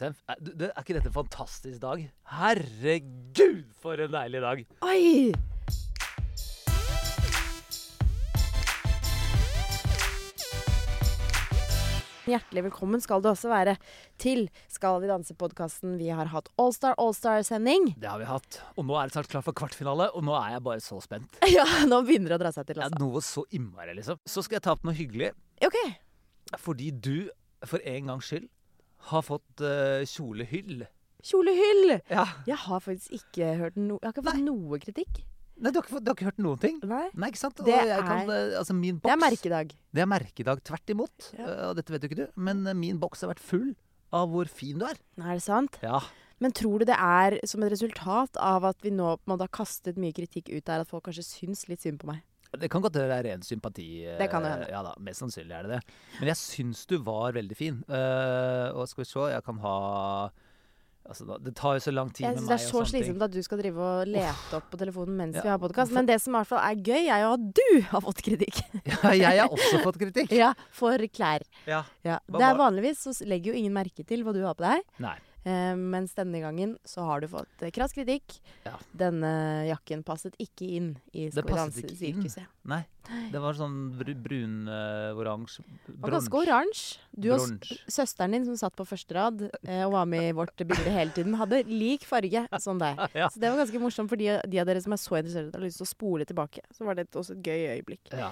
Det er, er, ikke dette en fantastisk dag? Herregud, for en deilig dag! Oi! Hjertelig velkommen skal du også være til Skal vi danse-podkasten. Vi har hatt Allstar Allstar-sending. Det har vi hatt. Og nå er det snart klart for kvartfinale, og nå er jeg bare så spent. Ja, nå begynner det å dra seg til, Altså. altså. noe så innmari, liksom. Så skal jeg ta opp noe hyggelig. OK. Fordi du, for en gangs skyld, har fått uh, kjolehyll. Kjolehyll! Ja. Jeg har faktisk ikke hørt no Jeg har ikke fått noe kritikk. Nei, du har, ikke, du har ikke hørt noen ting? Nei. Nei, ikke sant? Det jeg kan, er- eh, altså min Det er merkedag. Det er merkedag tvert imot. Ja. Eh, Og dette vet jo ikke du, men eh, min boks har vært full av hvor fin du er. Nei, Er det sant? Ja. Men tror du det er som et resultat av at vi nå på en måte har kastet mye kritikk ut der, at folk kanskje syns litt synd på meg? Det kan godt være er ren sympati. eh, Det kan det hende. Ja da, Mest sannsynlig er det det. Men jeg syns du var veldig fin. Uh, og skal vi se, jeg kan ha Altså, det tar jo så lang tid Jeg med meg det er så slitsomt at du skal drive og lete opp på telefonen mens Ja. vi har podkast. Men det som i hvert fall er gøy, er jo at du har fått kritikk. Ja, jeg har også fått kritikk. ja, For klær. Ja. Ja. Det er Vanligvis så legger jo ingen merke til hva du har på deg. Nei. Eh, mens denne gangen så har du fått eh, krass kritikk. Ja. Denne jakken passet ikke inn i Det passet ikke inn. danse-sirkuset. Nei. Det var sånn br brun-oransje Uh, var ganske oransje. Du og søsteren din som satt på første rad eh, og var med i vårt bilde hele tiden, hadde lik farge som deg. Ja. Så det var ganske morsomt for de, de av dere som er så interessert og har lyst til å spole tilbake. Så var det også et gøy øyeblikk. Ja.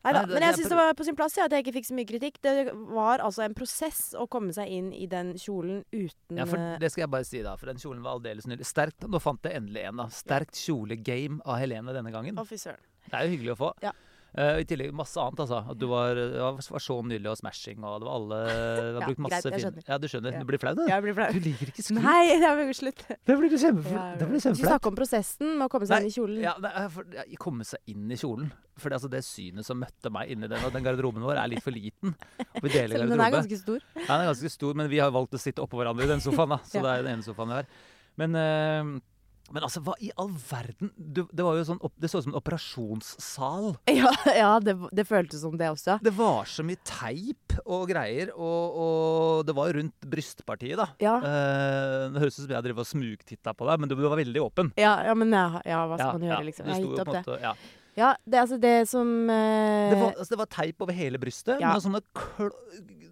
Neida, Nei, men jeg syns det var på sin plass ja, at jeg ikke fikk så mye kritikk. Det var altså en prosess å komme seg inn i den kjolen uten Ja, for eh, det skal jeg bare si, da. For den kjolen var aldeles nydelig. Sterkt, Nå fant jeg endelig en, da. Sterkt kjolegame av Helene denne gangen. Officer. Det er jo hyggelig å få. Ja. Eh, I tillegg masse annet, altså. At du var, ja, var så nydelig og smashing, og det var alle Du har Ja, brukt masse greit, jeg skjønner. Ja, du skjønner. Ja. Du blir flau, du. Jeg blir flau. Du liker ikke skryt. Nei, det jo slutt. Det blir du Ja, det blir kjempeflaut. snakke om prosessen med å komme seg inn i kjolen. Ja, det for, ja, komme seg inn i kjolen. For det, altså, det synet som møtte meg inni den, og den garderoben vår er litt for liten. Og vi deler om den er ganske stor. Ja, den er ganske stor, men vi har valgt å sitte oppå hverandre i den sofaen, da. Så Ja. det er den ene sofaen vi har. Men, eh, men altså, hva i all verden? Du, det var jo sånn Det så ut som en operasjonssal. Ja, ja det, det føltes som det også. Det var så mye teip og greier, og, og det var jo rundt brystpartiet, da. Ja. Eh, det høres ut som jeg driver og smugtitta på deg, men du, du var veldig åpen. Ja, ja men ja, ja, hva skal man gjøre, liksom? Jeg har opp det. måte- Ja. Ja, det er altså det som eh, Det, var, altså, det var teip over hele brystet. Ja. Noen sånne,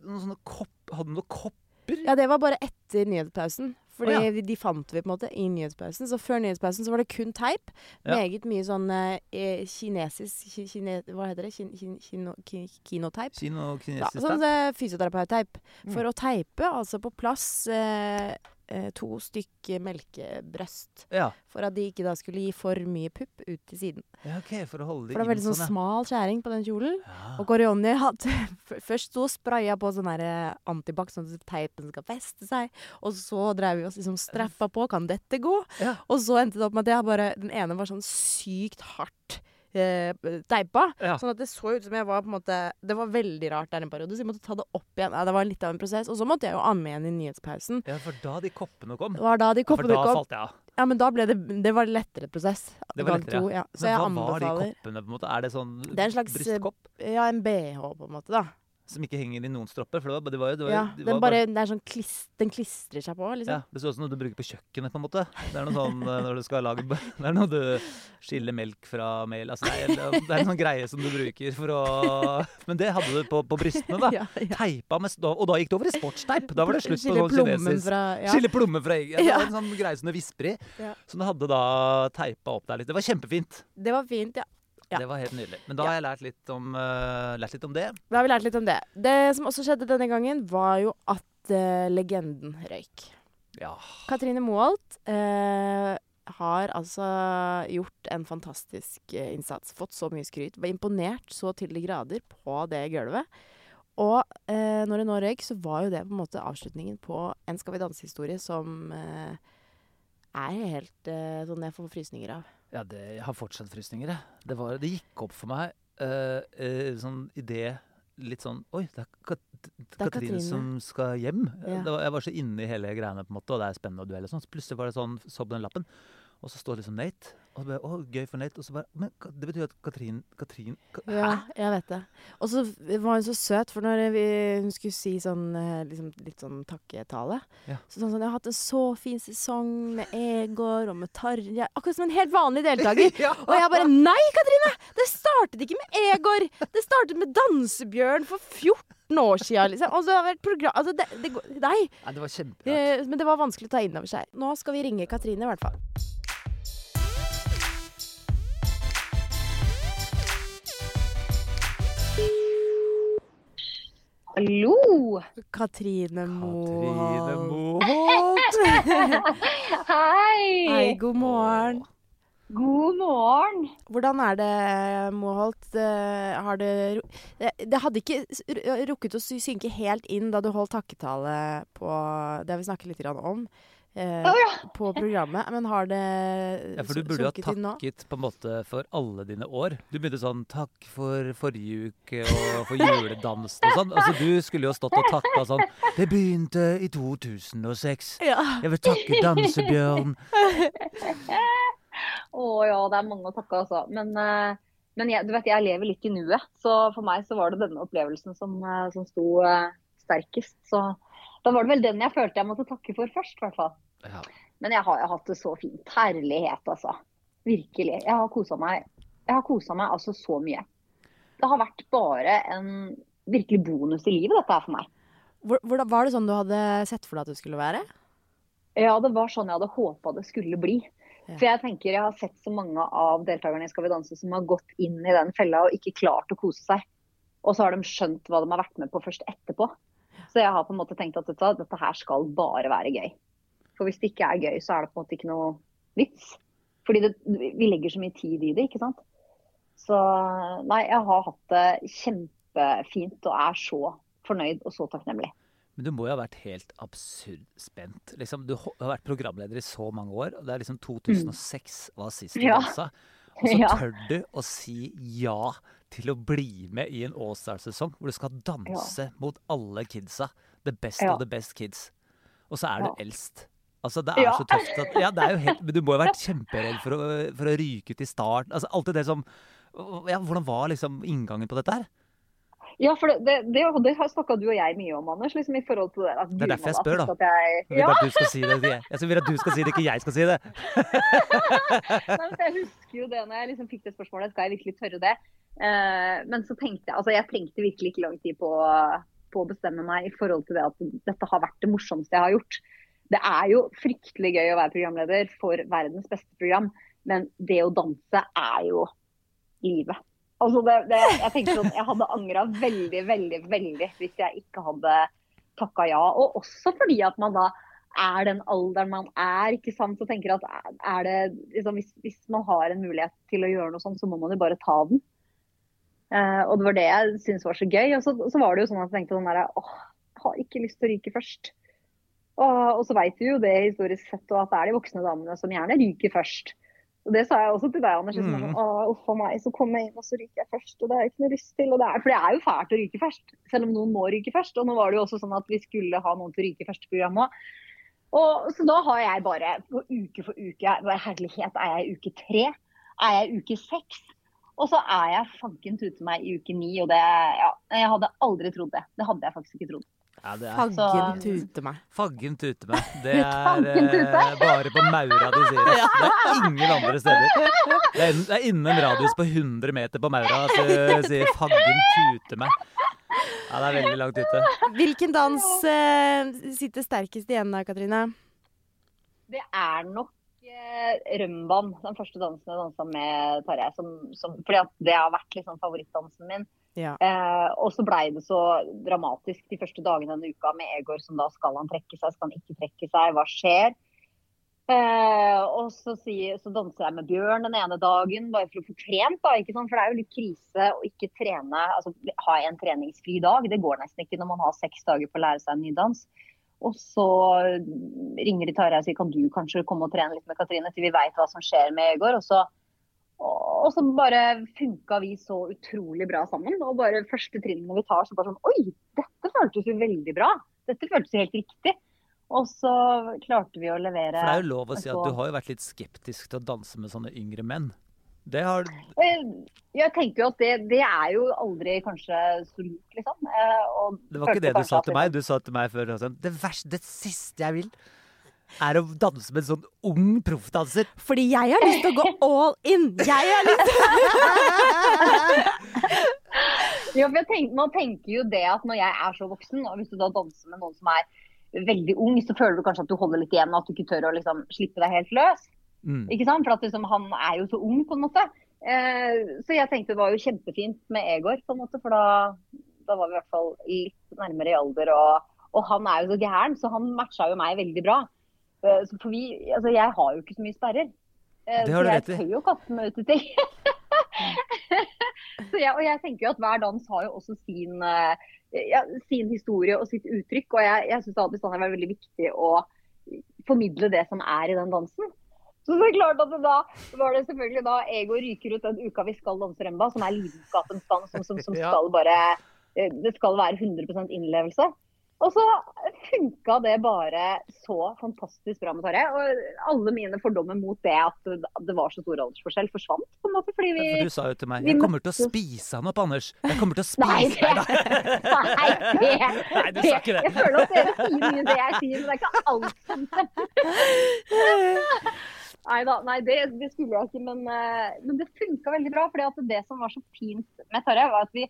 noen sånne kopp, Hadde du noen kopper? Ja, det var bare etter nyhetspausen. Fordi oh, ja. de fant vi på en måte i nyhetspausen. Så før nyhetspausen så var det kun teip. Ja. Meget mye sånn eh, kinesisk kine, Hva heter det? Kin, kin, kino, kin, kinoteip? Kino Ja, sånn eh, fysioterapeutteip. Mm. For å teipe altså på plass eh, eh, to stykk melkebrøst. Ja. For at de ikke da skulle gi for mye pupp ut til siden. ja, OK, for å holde det For det var veldig sånn smal skjæring på den kjolen. Ja. Og Kåre hadde først så spraya på sånn eh, antibac, sånn at teipen skal feste seg. Og så drev vi oss liksom strappa på. Kan dette gå? Ja. Og så endte det opp med at jeg bare Den ene var sånn sykt hardt teipa. Ja. Sånn at det så ut som jeg var på en måte Det var veldig rart der en periode, så jeg måtte ta det opp igjen. Ja, det var litt av en prosess. Og så måtte jeg jo amme igjen i nyhetspausen. ja, for da de koppene kom. Var da de For da kom. falt jeg av. Ja, men da ble det Det var lettere prosess. Det var lettere, to, ja. Så Men jeg hva var de anbefaler koppene, på en måte? Er det sånn Det er en slags, eh, brystkopp Ja, en bh, på en måte, da. Som ikke henger i noen stropper? For det var, det var jo det var, Ja, det den bare, bare, sånn klist, den klistrer seg på, ja, liksom. Det ser ut som noe du bruker på kjøkkenet, på en måte. Det er noe sånn eh, når du skal lage Det er noe du skiller melk fra mel Altså, det er, det er en sånn greie som du bruker for å Men det hadde du på, på brystene, da. Ja, ja. Teipa med Og da gikk det over i sportsteip! Da var det slutt på sånn kinesisk fra ja. Skille plommen fra egget. Det Ja. var en sånn greie som du visper i. Ja. Som du hadde da teipa opp der litt. Det var kjempefint. Det var fint, ja. Ja. Det var helt nydelig. Men da har jeg lært litt om, uh, lært litt om det. Da har vi lært litt om det. Det som også skjedde denne gangen, var jo at uh, legenden røyk. Ja. Katrine Moholt uh, har altså gjort en fantastisk innsats. Fått så mye skryt. Var imponert så til de grader på det gulvet. Og når det nå røyk, så var jo det på en måte avslutningen på en Skal vi danse-historie som er helt sånn jeg får frysninger av. Ja, det, jeg har fortsatt frysninger, jeg. Det, var, det gikk opp for meg uh, uh, sånn idé Litt sånn Oi, det er, Kat er Katrine, Katrine. som skal hjem. Ja. Det var, jeg var så inne i hele greiene, på en måte, og det er spennende og duell og sånn. Så plutselig var det sånn, så på den lappen. Og så står det liksom Nate. Og så bare, å, gøy for Nate. Og så bare Men det betyr at Katrin Katrin Ka Ja, jeg vet det. Og så var hun så søt, for når vi, hun skulle si sånn eh, liksom, litt sånn takketale Ja. Så sånn sånn 'Jeg har hatt en så fin sesong med Egor og med Tarjei.' Akkurat som en helt vanlig deltaker. Ja. Og jeg bare Nei, Katrine! Det startet ikke med Egor! Det startet med Dansebjørn for 14 år siden, liksom. Og så har det vært program... Altså, det, det Nei. Nei, det var kjemperart. Men det var vanskelig å ta inn over seg. Nå skal vi ringe Katrine, i hvert fall. Hallo! Katrine Katrine Moholt. Hei! Hei, god morgen. God morgen. Hvordan er det, Moholt? Har det Det det hadde ikke rukket å synke helt inn da du holdt takketale på Det har vi snakket litt om. Eh, oh, ja. På programmet. Men har det Ja, for du burde jo ha sunket inn nå? takket på en måte for alle dine år. Du begynte sånn 'takk for forrige uke og for juledansen' og sånn. Altså, du skulle jo stått og takka sånn 'Det begynte i 2006. Ja. Jeg vil takke Dansebjørn'. Å ja, det er mange å takke, altså. Men, eh, men jeg, du vet, jeg lever litt i nuet. Så for meg så var det denne opplevelsen som, eh, som sto eh, sterkest. Så da var det vel den jeg følte jeg måtte takke for først, i hvert fall. Ja. Men jeg har jo hatt det så fint. Herlighet, altså. Virkelig. Jeg har kosa meg. Jeg har kosa meg altså så mye. Det har vært bare en virkelig bonus i livet, dette her for meg. Hvor- Hvordan, var det sånn du hadde sett for deg at det skulle være? Ja, det var sånn jeg hadde håpa det skulle bli. Ja. For jeg tenker jeg har sett så mange av deltakerne i Skal vi danse som har gått inn i den fella og ikke klart å kose seg. Og så har de skjønt hva de har vært med på først etterpå. Så jeg har på en måte tenkt at dette, dette her skal bare være gøy. For hvis det ikke er gøy, så er det på en måte ikke noe vits. Fordi det, vi legger så mye tid i det, ikke sant. Så nei, jeg har hatt det kjempefint og er så fornøyd og så takknemlig. Men du må jo ha vært helt absurd spent. Liksom, du har vært programleder i så mange år, og det er liksom 2006 var sist du Ja. dansa. Og så tør du å si ja til å bli med i en Allstar-sesong hvor du skal danse mot alle kidsa. The best Ja. of the best kids. Og så er du Ja. eldst. Altså, det er Ja. så tøft at Ja, det er jo helt Men du må jo ha vært kjemperedd for å, for å ryke ut i starten. Altså, alltid det som ja, Hvordan var liksom inngangen på dette her? Ja, for det, det, det, har snakka du og jeg mye om, Anders. Liksom i forhold til det. At Det er derfor jeg spør, da. Jeg, Jeg vil ja, at du skal si det. Jeg vil at du skal si det, ikke jeg skal si det. nei, jeg husker jo det når jeg liksom fikk det spørsmålet. Skal jeg virkelig tørre det? Eh, men så tenkte jeg Altså, jeg trengte virkelig ikke lang tid på, på å bestemme meg i forhold til det at dette har vært det morsomste jeg har gjort. Det er jo fryktelig gøy å være programleder for verdens beste program, men det å danse er jo livet. Altså det, det, jeg tenkte sånn, jeg hadde angra veldig, veldig, veldig hvis jeg ikke hadde takka ja. Og også fordi at man da er den alderen man er, ikke sant. Så tenker at er det, liksom, hvis, hvis man har en mulighet til å gjøre noe sånt, så må man jo bare ta den. Eh, og det var det jeg syntes var så gøy. Og så, så var det jo sånn at jeg tenkte sånn derre åh, jeg har ikke lyst til å ryke først. Og, og så veit vi jo det historisk sett, og at det er de voksne damene som gjerne ryker først. Og det sa jeg også til deg, Anders. Liksom, Mm. Åh, uff a meg, så kommer jeg inn og så ryker jeg først. Og det har jeg ikke noe lyst til. Og det er, for det er jo fælt å ryke først, selv om noen må ryke først. Og nå var det jo også sånn at vi skulle ha noen til å ryke i første program òg. Og så da har jeg bare på uke for uke bare Herlighet, er jeg i uke tre? Er jeg i uke seks? Og så er jeg fanken tute meg i uke ni, og det Ja, jeg hadde aldri trodd det. Det hadde jeg faktisk ikke trodd. Ja, det er Faggen Så- tute meg. Faggen tute meg. Det er eh, bare på Maura de sier det. Det er ingen andre steder. Det er, det er innen en radius på 100 meter på Maura at du sier 'faggen tute meg'. Ja, det er veldig langt ute. Hvilken dans eh, sitter sterkest igjen da, Katrine? Det er nok eh, Rømban, den første dansen jeg dansa med Tarjei. Som, som, fordi at det har vært liksom favorittdansen min. Ja. Eh, og så blei det så dramatisk de første dagene denne uka med Egor som da skal han trekke seg, skal han ikke trekke seg, hva skjer? Eh, og så, sier, så danser jeg med Bjørn den ene dagen, bare for å få trent. da, ikke sant? For det er jo litt krise å ikke trene, altså ha en treningsfri dag. Det går nesten ikke når man har seks dager på å lære seg en ny dans. Og så ringer de Tarjei og sier kan du kanskje komme og trene litt med Katrine til vi veit hva som skjer med Egor. Og så, og så bare funka vi så utrolig bra sammen. Og bare første trinnene vi tar, så bare sånn Oi, dette føltes jo veldig bra. Dette føltes jo helt riktig. Og så klarte vi å levere For det er jo lov å si at du har jo vært litt skeptisk til å danse med sånne yngre menn. Det har Jeg, Jeg tenker jo at det, det er jo aldri kanskje så lurt, liksom. Eh, og Det var ikke det du sa til meg. Du sa til meg før sånn, det, verste, det siste jeg vil, er å danse med en sånn ung proffdanser. Fordi jeg har lyst til å gå all in! Jeg har lyst til Ja, for jeg tenker, man tenker jo det at når jeg er så voksen, og hvis du da danser med noen som er veldig ung, så føler du kanskje at du holder litt igjen, og at du ikke tør å liksom slippe deg helt løs. Mm. Ikke sant? For at liksom, han er jo så ung, på en måte. Eh, så jeg tenkte det var jo kjempefint med Egor, på en måte, for da, da var vi i hvert fall litt nærmere i alder. Og, og han er jo så gæren, så han matcha jo meg veldig bra. Eh, så for vi, altså, jeg har jo ikke så mye sperrer. Eh, Det har du så rett i. jeg tør jo kaste meg ut i ting. så jeg, og jeg tenker jo at hver dans har jo også sin, eh, ja, sin historie og sitt uttrykk. Og jeg, jeg syns det har var veldig viktig å formidle det som er i den dansen. Så det er klart at det da var det selvfølgelig da Ego ryker ut den uka vi skal danse remba, som er lidenskapens dans, som, som, som skal bare Det skal være 100% innlevelse. Og så funka det bare så fantastisk bra med Tarjei. Og alle mine fordommer mot det at det var så stor aldersforskjell, forsvant. på en måte, fordi vi... Ja, For du sa jo til meg jeg kommer til å spise han opp, Anders. Jeg kommer til å Nei, spise det, deg. da. nei, det, Nei, du sa ikke det. Jeg føler at dere sier mye det jeg sier, men det er ikke alt som Nei da, nei, det, det skulle jeg ikke. Men, eh, men det funka veldig bra. fordi det som var så fint med Tarjei, var at vi,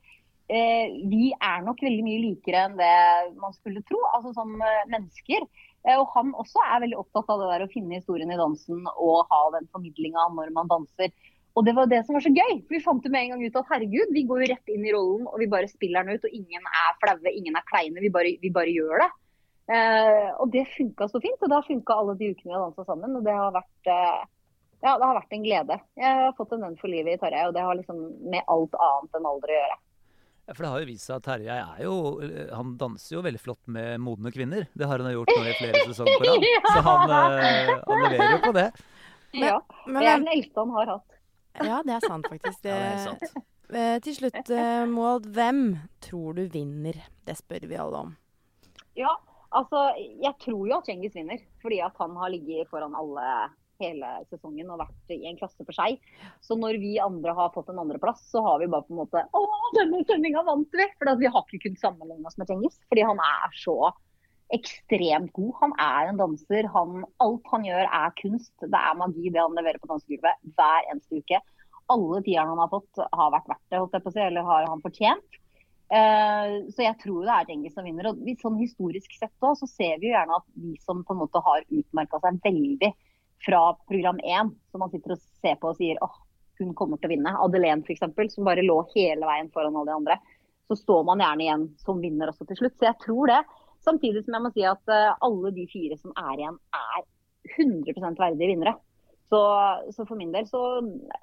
vi er nok veldig mye likere enn det man skulle tro, altså som eh, mennesker. Eh, og han også er veldig opptatt av det der å finne historien i dansen og ha den formidlinga når man danser. Og det var det som var så gøy. For vi fant jo med en gang ut at herregud, vi går jo rett inn i rollen og vi bare spiller den ut. Og ingen er flaue, ingen er kleine. Vi bare, vi bare gjør det. Eh, og det funka så fint. Og det har funka alle de ukene vi har dansa sammen. Og det har vært eh, ja, det har vært en glede. Jeg har fått en venn for livet i Tarjei, og det har liksom med alt annet enn alder å gjøre. For det har jo vist seg at Terje er jo Han danser jo veldig flott med modne kvinner. Det har han gjort nå i flere sesonger på rad. Så han, eh, han leverer jo på det. Men- ja, Men, Det er den eldste han har hatt. ja, det er sant, faktisk. Ja, det er sant. Eh, til slutt, eh, Maud, hvem tror du vinner? Det spør vi alle om. Ja, altså jeg tror jo at Cengiz vinner, fordi at han har ligget foran alle hele sesongen og vært i en klasse for seg. Så når vi andre har fått en andreplass, så har vi bare på en måte Å, denne sendinga vant vi! For vi har ikke kunnet sammenligne oss med Cengiz. Fordi han er så ekstremt god. Han er en danser. Han, alt han gjør er kunst. Det er magi det han leverer på dansegulvet hver eneste uke. Alle tierne han har fått har vært verdt det, holdt jeg på å si, eller har han fortjent. Uh, så jeg tror det er Cengiz som vinner. Og vi, sånn historisk sett også, så ser vi jo gjerne at de som på en måte har utmerka seg veldig fra program én, som man sitter og ser på og sier åh, hun kommer til å vinne. Adelén f.eks., som bare lå hele veien foran alle de andre. Så står man gjerne igjen som vinner også til slutt. Så jeg tror det. Samtidig som jeg må si at eh, alle de fire som er igjen, er 100% verdige vinnere. Så, så for min del så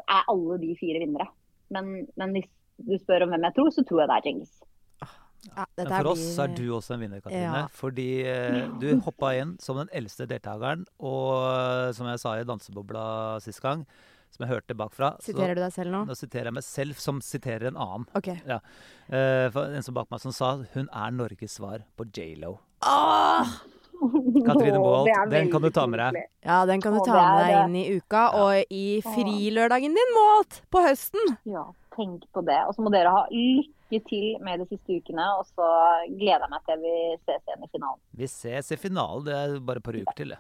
er alle de fire vinnere. Men, men hvis du spør om hvem jeg tror, så tror jeg det er Cengiz. Ja, Men for oss blir- er du også en vinner, Katrine. Ja. Fordi eh, du hoppa inn som den eldste deltakeren. Og eh, som jeg sa i dansebobla sist gang, som jeg hørte bakfra Siterer du deg selv nå? Nå siterer jeg meg selv, som siterer en annen. OK. Eh, for en som bak meg som sa hun er Norges svar på J.Lo. Åh! Katrine er den kan du ta med deg. Ja, den kan du ta med deg inn i uka, og i frilørdagen din, Målt, på høsten. Ja, tenk på det. Og så må dere ha lykke til med de siste ukene. Og så gleder jeg meg til vi ses igjen i finalen. Vi ses i finalen. Det er bare et par uker til, det.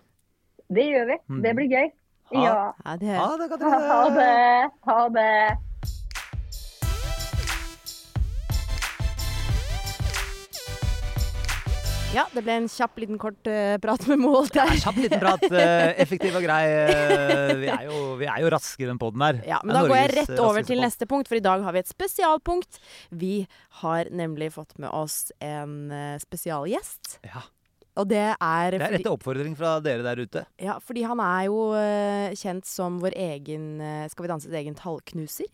Det gjør vi. Mm. Det blir gøy. Ha- Ja. Ja, det Ha det, Katrine! Ha det. Ha det. Ja, det ble en kjapp, liten kort uh, prat med Ja, der. Kjapp liten prat. Uh, effektiv og grei. Uh, vi, er jo, vi er jo raskere enn poden her. Ja, men da går jeg rett over til podd. neste punkt, for i dag har vi et spesialpunkt. Vi har nemlig fått med oss en spesialgjest. Ja, Og det er, det er fordi, oppfordring fra dere der ute. ja, fordi han er jo kjent som vår egen Skal vi danses egen tallknuser.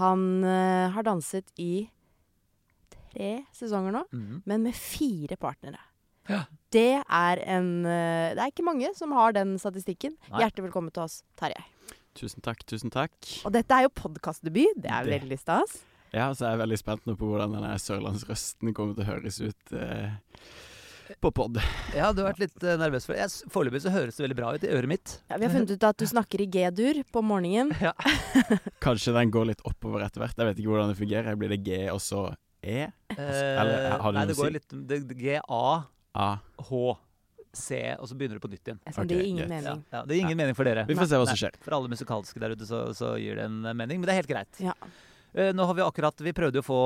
Han har danset i tre sesonger nå, mm. men med fire partnere. Ja. Det er en eh, Det er ikke mange som har den statistikken. Nei. Hjertelig velkommen til oss, Tarjei. Tusen takk, tusen takk. Og dette er jo podkastdebut. Det er Det- veldig stas. Ja, så er jeg veldig spent nå på hvordan denne sørlandsrøsten kommer til å høres ut. eh. på pod. Ja, du har vært litt eh, nervøs for det. Foreløpig så høres det veldig bra ut i øret mitt. Ja, vi har funnet ut at du snakker i G-dur på morgenen. Ja. Kanskje den går litt oppover etter hvert. Jeg vet ikke hvordan det fungerer. Blir det G og så E? Eller, har det nei, det går litt det, det, G-A-H-C, og så begynner du på nytt igjen. Ok, det gir ingen greit. Mening. ja, det gir ingen mening for dere. Vi får se hva som skjer. For alle musikalske der ute så, så gir det en eh, mening, men det er helt greit. Ja. Eh, Nå har Vi akkurat, vi prøvde jo å få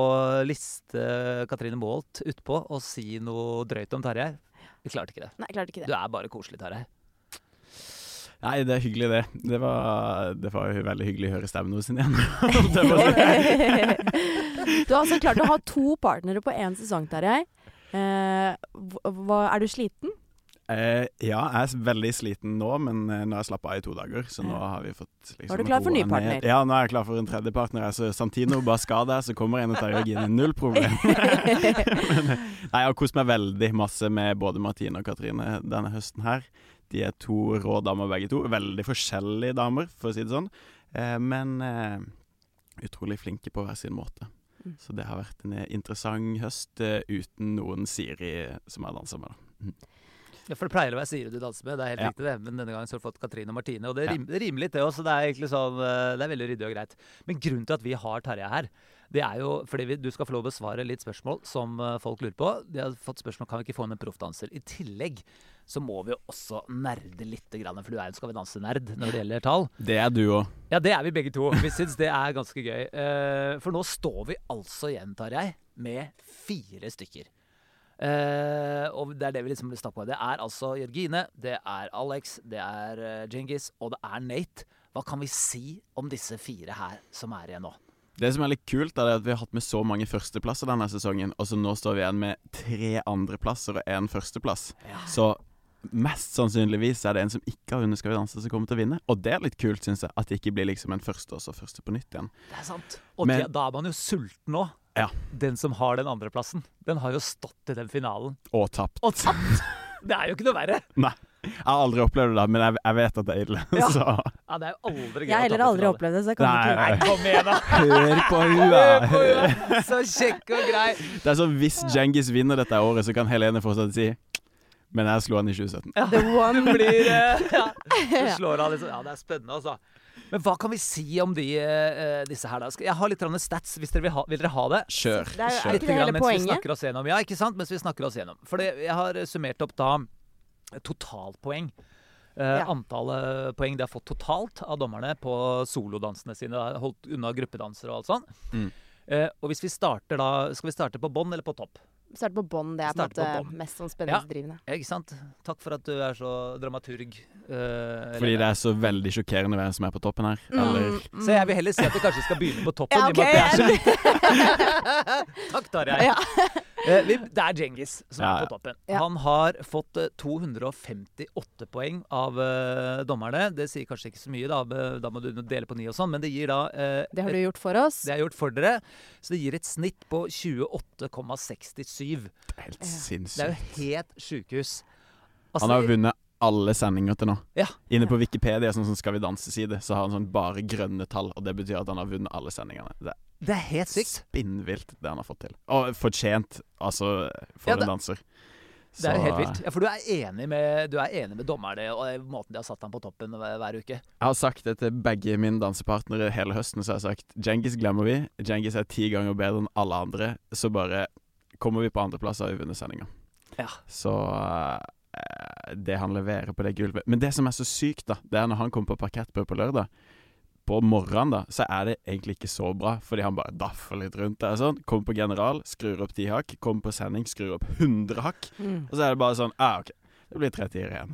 liste Katrine Maalt utpå og si noe drøyt om Tarjei. Vi klarte ikke det. Nei, jeg klarte ikke Du det. er bare koselig, Tarjei. Nei, det er hyggelig, det. Det var, det var jo veldig hyggelig å høre stemmen hennes igjen. Det var- du har altså klart å ha to partnere på én sesong, Tarjei. Eh, er du sliten? Eh, ja, jeg er veldig sliten nå, men eh, nå har jeg slappa av i to dager, så nå har vi fått liksom er du klar for ny partner? ned. Ja, nå er jeg klar for en tredje partner. Altså, Santino bare skal der, så kommer en og tar Jørgine. Null problem. men, nei, jeg har kost meg veldig masse med både Martine og Katrine denne høsten her. De er to rå damer begge to. Veldig forskjellige damer, for å si det sånn. Eh, men eh, utrolig flinke på hver sin måte. Mm. Så det har vært en eh, interessant høst eh, uten noen Siri som jeg danser med. da. Ja, for det pleier å være Siri du danser med, det er helt Ja. riktig det. Men denne gangen så har du fått Katrine og Martine, og det, Ja. rim, det rimer litt det også. Det er egentlig sånn, eh, det er veldig ryddig og greit. Men grunnen til at vi har Tarjei her, det er jo fordi vi, du skal få lov å besvare litt spørsmål som folk lurer på. De har fått spørsmål kan vi ikke få inn en proffdanser. I tillegg så må vi jo også nerde litt, for du er jo en Skal vi danse-nerd når det gjelder tall. Det er du òg. Ja, det er vi begge to. Vi syns det er ganske gøy. Eh, for nå står vi altså igjen, Tarjei, med fire stykker. Eh, og det er det vi liksom vil snakke om. Det er altså Jørgine, det er Alex, det er Djengis, og det er Nate. Hva kan vi si om disse fire her som er igjen nå? Det som er litt kult, er at vi har hatt med så mange førsteplasser denne sesongen, og så nå står vi igjen med tre andreplasser og én førsteplass. Så mest sannsynligvis er det en som ikke har vunnet Skal vi danse, som kommer til å vinne. Og det er litt kult, syns jeg. At det ikke blir liksom en første og så første på nytt igjen. Det er sant. Og Men- det, da er man jo sulten nå. Ja. Den som har den andreplassen, den har jo stått i den finalen Og tapt. og tapt! Det er jo ikke noe verre. Nei. Jeg har aldri opplevd det, men jeg, jeg vet at det er ille. Ja. Så Ja, det er jo aldri gøy Jeg har heller aldri opplevd det, så jeg kan Nei, ikke Nei, kom igjen, da! hør på hua! henne. Så kjekk og grei. Det er sånn hvis Djengis vinner dette året, så kan Helene fortsatt si Men jeg slo han i 2017. The one blir eh, ja. Du slår han liksom Ja, det er spennende, altså. Men hva kan vi si om de, uh, disse her, da? Jeg har litt stats, hvis dere vil ha, vil dere ha det? Kjør. Det er kjør. det hele mens vi poenget? snakker oss gjennom. Ja, ikke sant? Mens vi snakker oss gjennom. For jeg har summert opp da totalpoeng. Uh, Ja. Antallet poeng de har fått totalt av dommerne på solodansene sine. Holdt unna gruppedanser og alt sånt. Mm. Uh, og hvis vi starter da Skal vi starte på bånn eller på topp? Starte på bånn, det er på en på måte mest sånn spenningsdrivende. Ja, ikke sant? Takk for at du er så dramaturg. Uh, Fordi det er så veldig sjokkerende hvem som er på toppen her. Eller Mm, Så jeg vil heller si at vi kanskje skal begynne på toppen. Ja, i og med at ok, det så. Takk, Tarjei. Ja. Eh, vi- Det er Djengis som Ja, er på toppen. Ja. Han har fått eh, 258 poeng av uh, dommerne. Det sier kanskje ikke så mye, da, da må du dele på ni og sånn, men det gir da eh, Det har du gjort for oss. det har jeg gjort for dere. Så det gir et snitt på 28,67. Det er helt sinnssykt. Det er jo helt sjukehus. Altså, Han har vunnet alle sendinger til nå. Ja. Inne på Wikipedia, sånn som Skal vi danse-side, så har han sånn bare grønne tall. Og det betyr at han har vunnet alle sendingene. Det er det er helt sykt. spinnvilt, det han har fått til. Og fortjent, altså, for Ja, det- en danser. Det er jo helt vilt. Ja, For du er enig med, du er enig med dommerne og eh, måten de har satt ham på toppen hver, hver uke? Jeg har sagt det til begge mine dansepartnere hele høsten. Så jeg har sagt Djengis glemmer vi. Djengis er ti ganger bedre enn alle andre. Så bare kommer vi på andreplass, har vi vunnet sendinga. Ja. Så eh, det han leverer på det gulvet Men det som er så sykt, da, det er når han kommer på parkett på, på lørdag. På morgenen da, så er det egentlig ikke så bra, fordi han bare daffer litt rundt der. sånn. Kommer på general, skrur opp ti hakk. Kommer på sending, skrur opp 100 hakk. Mm. Og så er det bare sånn ah, OK, det blir tre tiere igjen.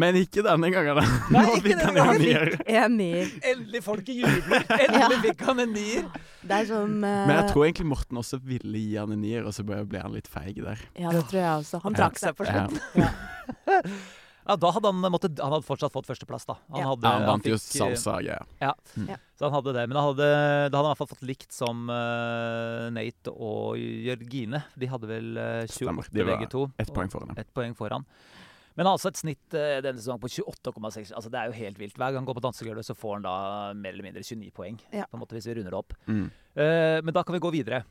Men ikke denne gangen, da. Nei, Nå ikke fikk denne han gangen. nier. En nier. Endelig folket jubler! Endelig fikk han en nier! Det er som eh, Men jeg tror egentlig Morten også ville gi han en nier, og så ble han litt feig der. Ja, det tror jeg også. Han Ja. trakk seg på slutten. Ja, da hadde han måtte, Han hadde fortsatt fått førsteplass, da. Han hadde, Ja, han vant jo salsa, ja. ja. Mm. Så han hadde det. Men han hadde, da hadde han i hvert fall fått likt som uh, Nate og Jørgine. De hadde vel uh, 28 Stemmer. De var begge to. Ett poeng foran Et poeng foran. Men altså et snitt eh, denne sesongen på 28,6. Altså Det er jo helt vilt. Hver gang han går på dansegulvet, så får han da mer eller mindre 29 poeng. Ja. På en måte Hvis vi runder det opp. Mm. Uh, men da kan vi gå videre.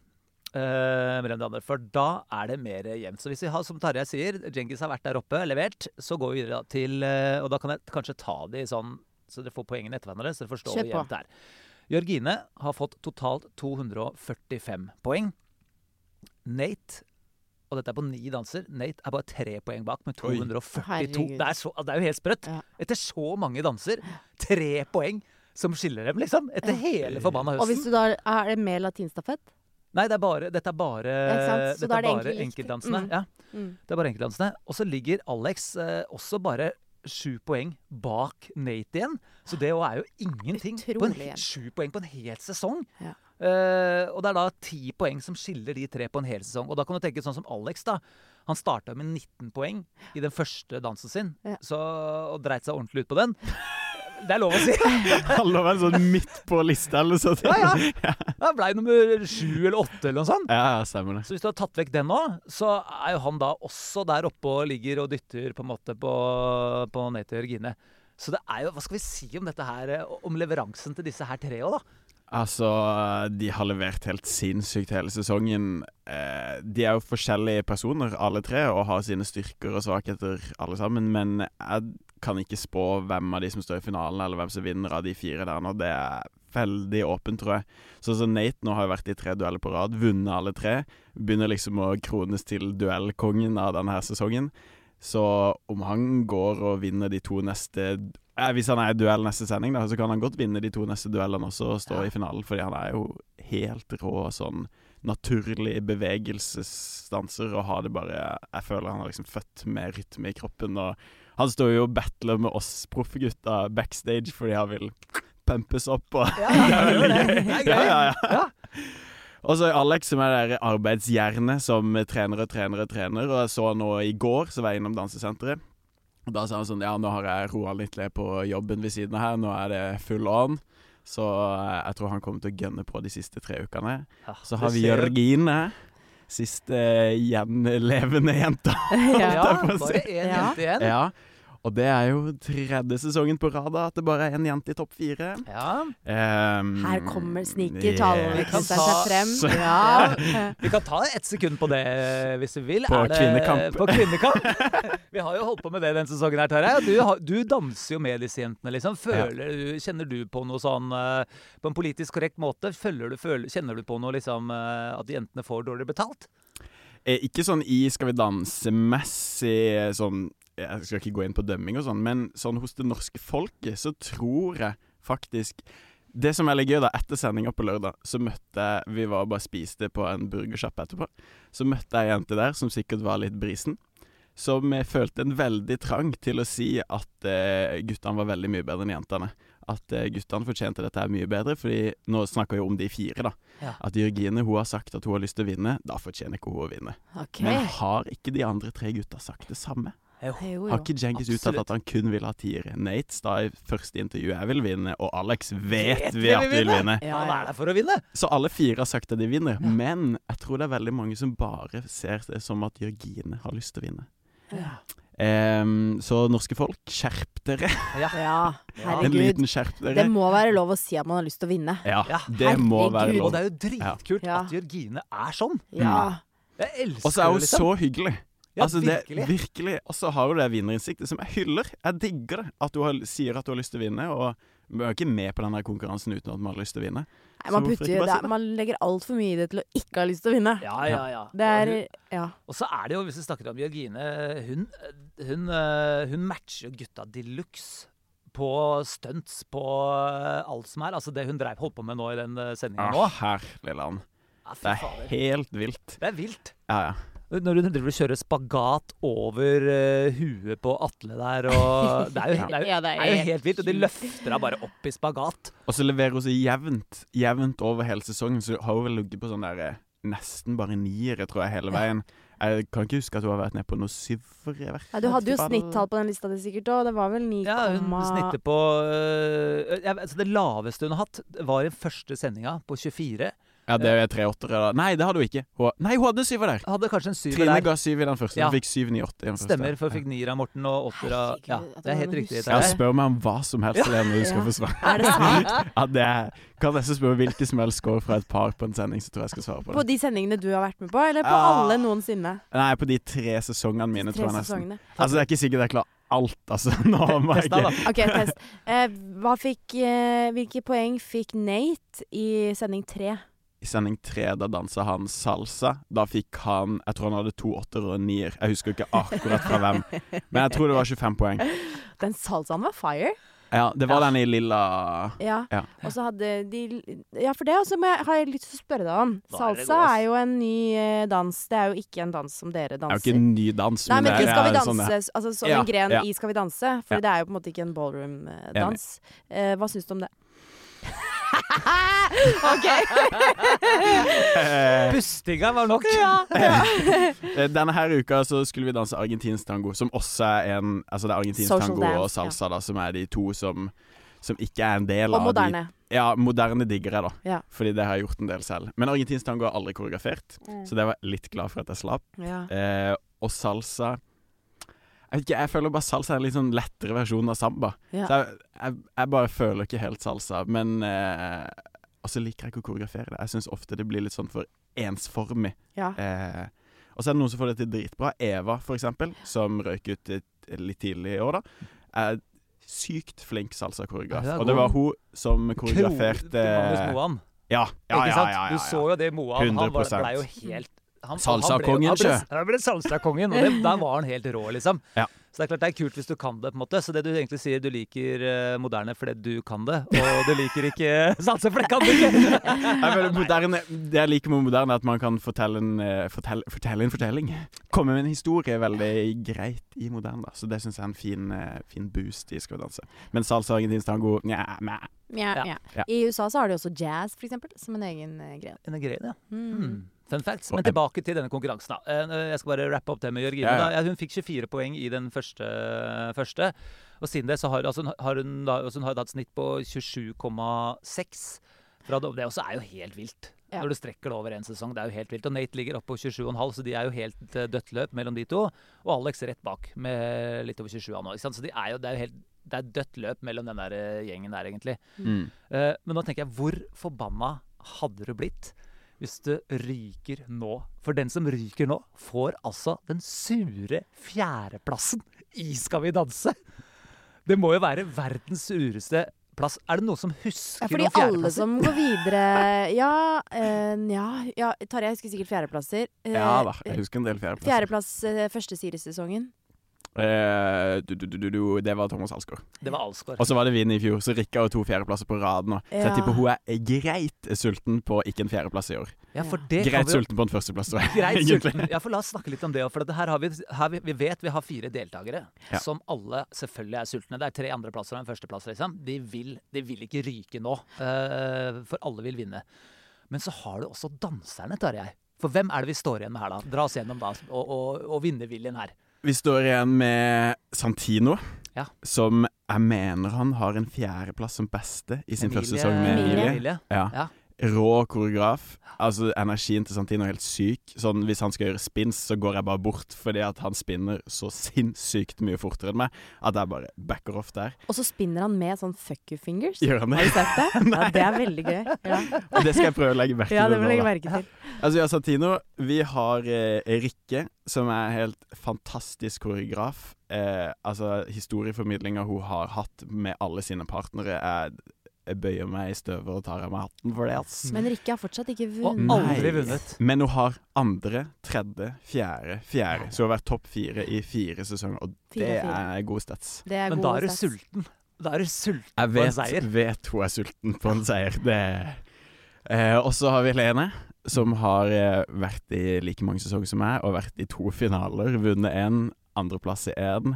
Uh, mellom de andre, for da er det mer jevnt. Så hvis vi har, som Tarjei sier, Djengis har vært der oppe, levert, så går vi videre da til uh, Og da kan jeg kanskje ta de sånn, så dere får poengene etter hverandre, så dere forstår hvor på. jevnt det er. Jørgine har fått totalt 245 poeng. Nate og dette er på ni danser. Nate er bare tre poeng bak med 242. Det er, så, det er jo helt sprøtt. Ja. Etter så mange danser, tre poeng som skiller dem, liksom. Etter hele forbanna Og hvis du da Er det med latinstafett? Nei, det er bare, dette er bare, ja, dette er det bare enkeltdansene. Mm. Ja, Mm. det er bare enkeltdansene. Og så ligger Alex eh, også bare sju poeng bak Nate igjen. Så det òg er jo ingenting. På en, sju poeng på en hel sesong. Ja. Eh, og det er da ti poeng som skiller de tre på en hel sesong. Og da kan du tenke sånn som Alex, da. Han starta med 19 poeng i den første dansen sin, Ja. så, og dreit seg ordentlig ut på den. Det er lov å si. Han lå vel sånn midt på lista eller noe sånt. Ja, ja. Han blei nummer sju eller åtte eller noe sånt. Ja, ja, stemmer det. Så hvis du har tatt vekk den nå, så er jo han da også der oppe og ligger og dytter på en måte på, på Nate og Jørgine. Så det er jo, hva skal vi si om dette her, om leveransen til disse her tre òg, da? Altså, de har levert helt sinnssykt hele sesongen. Eh, de er jo forskjellige personer, alle tre, og har sine styrker og svakheter, alle sammen. Men jeg kan ikke spå hvem av de som står i finalen, eller hvem som vinner av de fire der nå. Det er veldig åpent, tror jeg. Sånn som Nate nå har vært i tre dueller på rad, vunnet alle tre. Begynner liksom å krones til duellkongen av denne her sesongen. Så om han går og vinner de to neste eh, Hvis han er i duell neste sending, da, så kan han godt vinne de to neste duellene også og stå Ja. i finalen, fordi han er jo helt rå sånn naturlig bevegelsesdanser og har det bare Jeg føler han er liksom født med rytme i kroppen. Og han står jo og battler med oss proffe gutta backstage fordi han vil pumpes opp og Ja, det er veldig gøy. Ja, ja, ja. Ja. Og så Alex som er der arbeidshjernet som trener og trener og trener. Og jeg så nå i går, så var jeg innom dansesenteret. Da sa han sånn Ja, nå har jeg roa litt ned på jobben ved siden av her. Nå er det full on. Så eh, jeg tror han kommer til å gønne på de siste tre ukene. Ja, Så har vi Jørgine. Siste gjenlevende jenta. Ja, bare én jente igjen. Ja. Og det er jo tredje sesongen på rad at det bare er en jente i topp fire. Ja. Um, Her kommer sniker Vi kan tallknisteren ta- seg frem. Ja. Vi kan ta ett sekund på det hvis vi vil. På Er det- kvinnekamp. På kvinnekamp. Vi har jo holdt på med det denne sesongen her, Tarjei. Du, du danser jo med disse jentene, liksom. Føler du, kjenner du på noe sånn eh, På en politisk korrekt måte? Du, føler, kjenner du på noe liksom eh, at jentene får dårligere betalt? Eh, ikke sånn i Skal vi danse-messig sånn Jeg skal ikke gå inn på dømming og sånn, men sånn hos det norske folket så tror jeg faktisk Det som er litt gøy, da, etter sendinga på lørdag, så møtte jeg Vi var og bare spiste på en burgersjappe etterpå. Så møtte jeg ei jente der som sikkert var litt brisen. Som følte en veldig trang til å si at eh, guttene var veldig mye bedre enn jentene. At eh, guttene fortjente dette her mye bedre, fordi nå snakker vi om de fire, da. Ja. At Jørgine hun har sagt at hun har lyst til å vinne. Da fortjener ikke hun å vinne. Okay. Men har ikke de andre tre gutta sagt det samme? Jo, Har jo. ikke Djengis uttalt at han kun vil ha tiere? Nate sa i første intervju jeg vil vinne, og Alex vet, Vet vi at vi vil vinne? Ja, Han er der for å vinne! Så alle fire har sagt at de vinner, men jeg tror det er veldig mange som bare ser det som at Jørgine har lyst til å vinne. Ja. Um, så norske folk, skjerp dere. ja, En herregud. liten skjerp Det må være lov å si at man har lyst til å vinne. Ja, Ja, det må være lov. Og det er jo dritkult Ja. at Jørgine er sånn. Ja. Jeg elsker Og så er hun liksom. så hyggelig. Ja, altså det, virkelig. virkelig. Og så har du det vinnerinstinktet som jeg hyller. Jeg digger det. At du har, sier at du har lyst til å vinne. Og vi er ikke med på denne konkurransen uten at man har lyst til å vinne. Nei, man, putter, det si det? man legger altfor mye i det til å ikke ha lyst til å vinne. Ja, ja, ja. Det er Ja. Og så er det jo, hvis vi snakker om Jørgine Hun, hun, eh, hun matcher jo gutta de luxe på stunts, på eh, alt som er. Altså det hun drev, holdt på med nå i den sendingen nå. Ah, herlig land. Ja, Det er helt vilt. Det er vilt. Ja, ja. Når hun driver og kjører spagat over uh, huet på Atle der og Det er jo, det er jo, Ja, det er jo helt vilt. Og de løfter henne bare opp i spagat. Og så leverer hun så jevnt, jevnt over hele sesongen. Så har hun vel ligget på sånn der eh, nesten bare niere, tror jeg, hele veien. Jeg kan ikke huske at hun har vært nede på noe syvere. i Ja, du hadde jo snittall på den lista di sikkert òg. Det var vel 9, Ja, hun snittet på øh, ja, altså Det laveste hun har hatt, var i første sendinga på 24. Ja, det er tre åttere, da. Nei, det hadde hun ikke. Hun, nei, hun hadde en syver der. Hadde kanskje en syver Trine der. ga syv i den første. Ja. Hun fikk syv, ni, åtte i den første. Stemmer, for hun fikk nier av Morten og åtter av Ja, det det er helt riktig. Ja, spør meg om hva som helst, Helene, du skal Ja. få svare. Er det sant? Ja, det er, kan nesten spørre hvilken som helst score fra et par på en sending, så tror jeg jeg skal svare på På de sendingene du har vært med på, eller på Ja. alle noensinne? Nei, på de tre sesongene mine, Tre tror jeg nesten. sesongene. Altså, det er ikke sikkert jeg klarer alt, altså. Nå må jeg ikke OK, test. Eh, hva fikk, eh, hvilke poeng fikk Nate i sending tre? I sending tre, da dansa han salsa. Da fikk han Jeg tror han hadde to åtter og en nier. Jeg husker ikke akkurat fra hvem, men jeg tror det var 25 poeng. Den salsaen var fire. Ja, det var Ja. den i lilla Ja. Ja. Og så hadde de Ja, for det også må jeg, har jeg lyst til å spørre deg om. Salsa er er jo en ny eh, dans. Det er jo ikke en dans som dere danser. Det er jo ikke en ny dans, Nei, men det i Skal vi er danse, sånn altså som Ja, en gren ja. i Skal vi danse. For Ja. det er jo på en måte ikke en ballroom-dans. Eh, hva syns du om det? OK! Eh, Pustinga var nok. Ja. Denne her uka så skulle vi danse argentinsk tango, som også er en Altså det er argentinsk Social tango dance, og salsa, da, som er de to som som ikke er en del Og av moderne. de Ja, moderne digger jeg, da. Ja. Fordi det har jeg gjort en del selv. Men argentinsk tango er aldri koreografert, Mm. så det var jeg litt glad for at jeg slapp. Ja. Eh, og salsa Jeg vet ikke, jeg føler bare salsa er en litt sånn lettere versjon av samba. Ja. Så jeg, jeg, jeg bare føler ikke helt salsa. Men eh, Og så liker jeg ikke å koreografere det. Jeg syns ofte det blir litt sånn for ensformig. ja. Eh, og så er det noen som får det til dritbra. Eva, for eksempel, som røyk ut litt, tidlig i år, da. Er sykt flink salsa-koreograf. Ja, og det var hun som koreograferte Magnus Moan. Ja, ja, ja, ja, ja, Du så jo det Moan. Han var- ble jo helt han- Salsa-kongen, han ble- ble salsa-kongen, og det, der var han helt rå, liksom. Ja. Så det er klart det er kult hvis du kan det, på en måte. Så det du egentlig sier, du liker uh, moderne fordi du kan det, og du liker ikke salsa fordi kan du ikke. Jeg føler moderne, det jeg liker med moderne, er at man kan fortelle en, eh, fortelle, fortelle en fortelling. Komme med en historie veldig greit i moderne, da. Så det syns jeg er en fin, eh, fin boost i Skal vi danse. Men salsa, argentinsk tango, nja, mæ. Ja, Ja. I USA så har de også jazz, for eksempel, som en egen greie. En egen greie, grei, ja. Mm. Fun facts. Men tilbake til denne konkurransen. da. Eh, Jeg skal bare rappe opp det med Jørgine. Ja, ja. hun fikk 24 poeng i den første. første. Og siden det så har, altså, har hun, da, altså, hun har hatt snitt på 27,6. Det det også er jo helt vilt. Ja. Når du strekker det over en sesong. Det er jo helt vilt. Og Nate ligger oppe på 27,5, så de er jo helt eh, dødt løp mellom de to. Og Alex rett bak med litt over 27 nå. Ikke sant? Så de er jo, det er jo helt det er dødt løp mellom den der eh, gjengen der, egentlig. Mm. Uh, men nå tenker jeg, hvor forbanna hadde du blitt hvis du ryker nå? For den som ryker nå, får altså den sure fjerdeplassen i Skal vi danse! Det må jo være verdens sureste plass. Er det noen som husker Ja, fordi noen alle som går videre Ja, eh, ja, ja Tarjei husker sikkert fjerdeplasser. Eh, Ja da, jeg husker en del fjerdeplasser. Fjerdeplass eh, første Sirius-sesongen. Eh, du, du, du, det var Thomas Alsgaard. Det var Alsgaard. Og så var det Vinn i fjor, så Rikka har to fjerdeplasser på rad nå. Så jeg tipper hun er greit sulten på ikke en fjerdeplass i år. Ja, for det Greit vi sulten på en førsteplass, tror jeg. Greit sulten. Ja, for La oss snakke litt om det. For her har vi, her vi, vi vet vi har fire deltakere Ja. som alle selvfølgelig er sultne. Det er tre andreplasser og en førsteplass. Liksom. De, vil, de vil ikke ryke nå, Uh, for alle vil vinne. Men så har du også danserne, Tarjei. For hvem er det vi står igjen med her, da? Dra oss gjennom da, og, og, og vinnerviljen her. Vi står igjen med Santino, Ja. som jeg mener han har en fjerdeplass som beste i sin Emilie- første sesong med Emilie. Emilie. Ja. Ja. Rå koreograf. Altså, energien til Santino er helt syk. Sånn, Hvis han skal gjøre spins, så går jeg bare bort fordi at han spinner så sinnssykt mye fortere enn meg at jeg bare backer off der. Og så spinner han med sånn fuck you fingers. Gjør han Har det? du sett det? Ja, det er veldig gøy. Ja, det skal jeg prøve å legge merke til. ja det må legge merke til. Altså, ja, Santino. Vi har eh, Rikke, som er helt fantastisk koreograf. Eh, altså, historieformidlinga hun har hatt med alle sine partnere, er Jeg bøyer meg i støvet og tar av meg hatten for det, ass. Men Rikke har fortsatt ikke Og vunnet. aldri vunnet. Men hun har andre, tredje, fjerde, fjerde. Så hun har vært topp fire i fire sesonger, og Fire det fire. er god stats. Det er Men da er du sulten. Da er du sulten Jeg på en vet, Jeg vet hun er sulten på en seier. Det eh, Og så har vi Lene, som har eh, vært i like mange sesonger som meg, og vært i to finaler. Vunnet én, andreplass i én.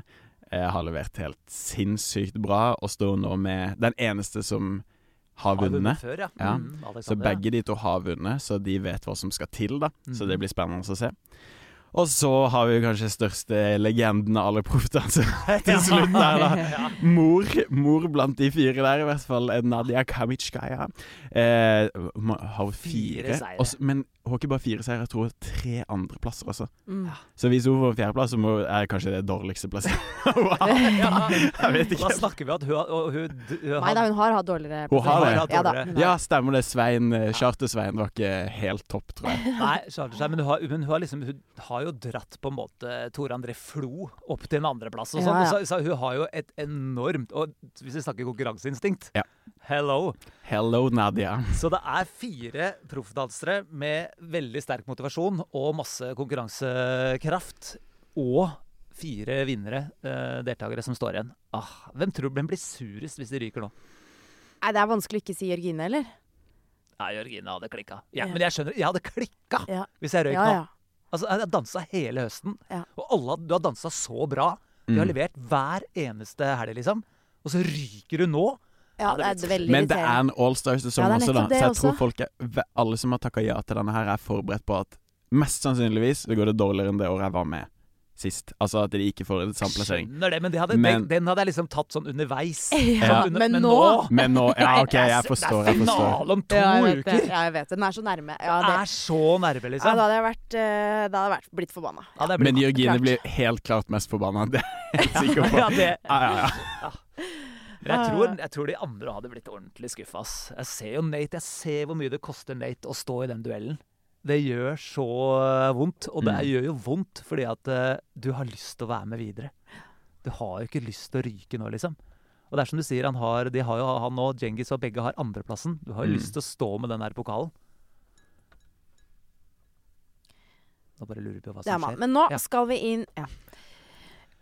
Eh, har levert helt sinnssykt bra, og står nå med den eneste som har Har vunnet. før, ja. Ja. Mm, Så begge de to har vunnet, så de vet hva som skal til, da. Så Mhm. det blir spennende å se. Og så har vi kanskje største legenden av alle proffdansere til slutt der, da. Mor, mor blant de fire der, i hvert fall. Nadia Kamitskaya. Eh, har Fire fire. seire. Også, men har ikke bare fire seire, jeg tror hun tre andreplasser også. Mm. Så hvis hun får fjerdeplass, så er kanskje det dårligste plasset wow. Ja. Jeg vet ikke. Da snakker vi at hun, har- hun, hun Nei da, hun har hatt dårligere Hun har det. hatt Ja da. Ja, stemmer det. Svein, eh, Charter-Svein var ikke helt topp, tror jeg. Nei, Charter-Svein, men hun har, men hun har liksom Hun har jo dratt på en måte Tore André Flo opp til en andreplass. og Ja, sånn, ja. så, så hun har jo et enormt Og hvis vi snakker konkurranseinstinkt Ja. Hello! Hello, Nadia. Så det er fire proffdansere med veldig sterk motivasjon og masse konkurransekraft. Og fire vinnere, eh, deltakere, som står igjen. Ah, hvem tror hvem blir surest hvis de ryker nå? Nei, det er vanskelig å ikke si Jørgine, eller? Nei, Jørgine hadde klikka. Ja, Ja. Men jeg skjønner, jeg hadde klikka Ja. hvis jeg røyk Ja, nå. ja. Altså, jeg har dansa hele høsten, Ja. og alle, du har dansa så bra. Du har Mm. levert hver eneste helg, liksom. Og så ryker du nå. Ja Ja, det er veldig Men det er en Allstars-sesong Ja, det også, da. Så jeg også. tror folk er, alle som har takka ja til denne her, er forberedt på at mest sannsynligvis det går det dårligere enn det året jeg var med sist. Altså at de ikke får en samplassering. Skjønner det, men, de hadde, Men- den, den hadde jeg liksom tatt sånn underveis. Ja, Sånn under- men nå Men nå Ja, OK, jeg forstår. Det er finale om to Ja, jeg det. uker! Ja, jeg vet det. Den er så nærme. Ja, Det er så nærme, ja, liksom. da hadde jeg vært, eh, da hadde jeg vært blitt forbanna. Ja, Men Jørgine blir helt klart mest forbanna. Det er jeg helt sikker på. Ja, det, Ja, ja, ja. Men jeg tror, jeg tror de andre hadde blitt ordentlig skuffa. Jeg ser jo Nate, jeg ser hvor mye det koster Nate å stå i den duellen. Det gjør så eh, vondt, og det Mm. gjør jo vondt fordi at eh, du har lyst til å være med videre. Du har jo ikke lyst til å ryke nå, liksom. Og det er som du sier, han har, de har jo, han og Djengis og begge har andreplassen. Du har jo Mm. lyst til å stå med den der pokalen. Nå bare lurer vi på hva som skjer. Men nå Ja. skal vi inn ja.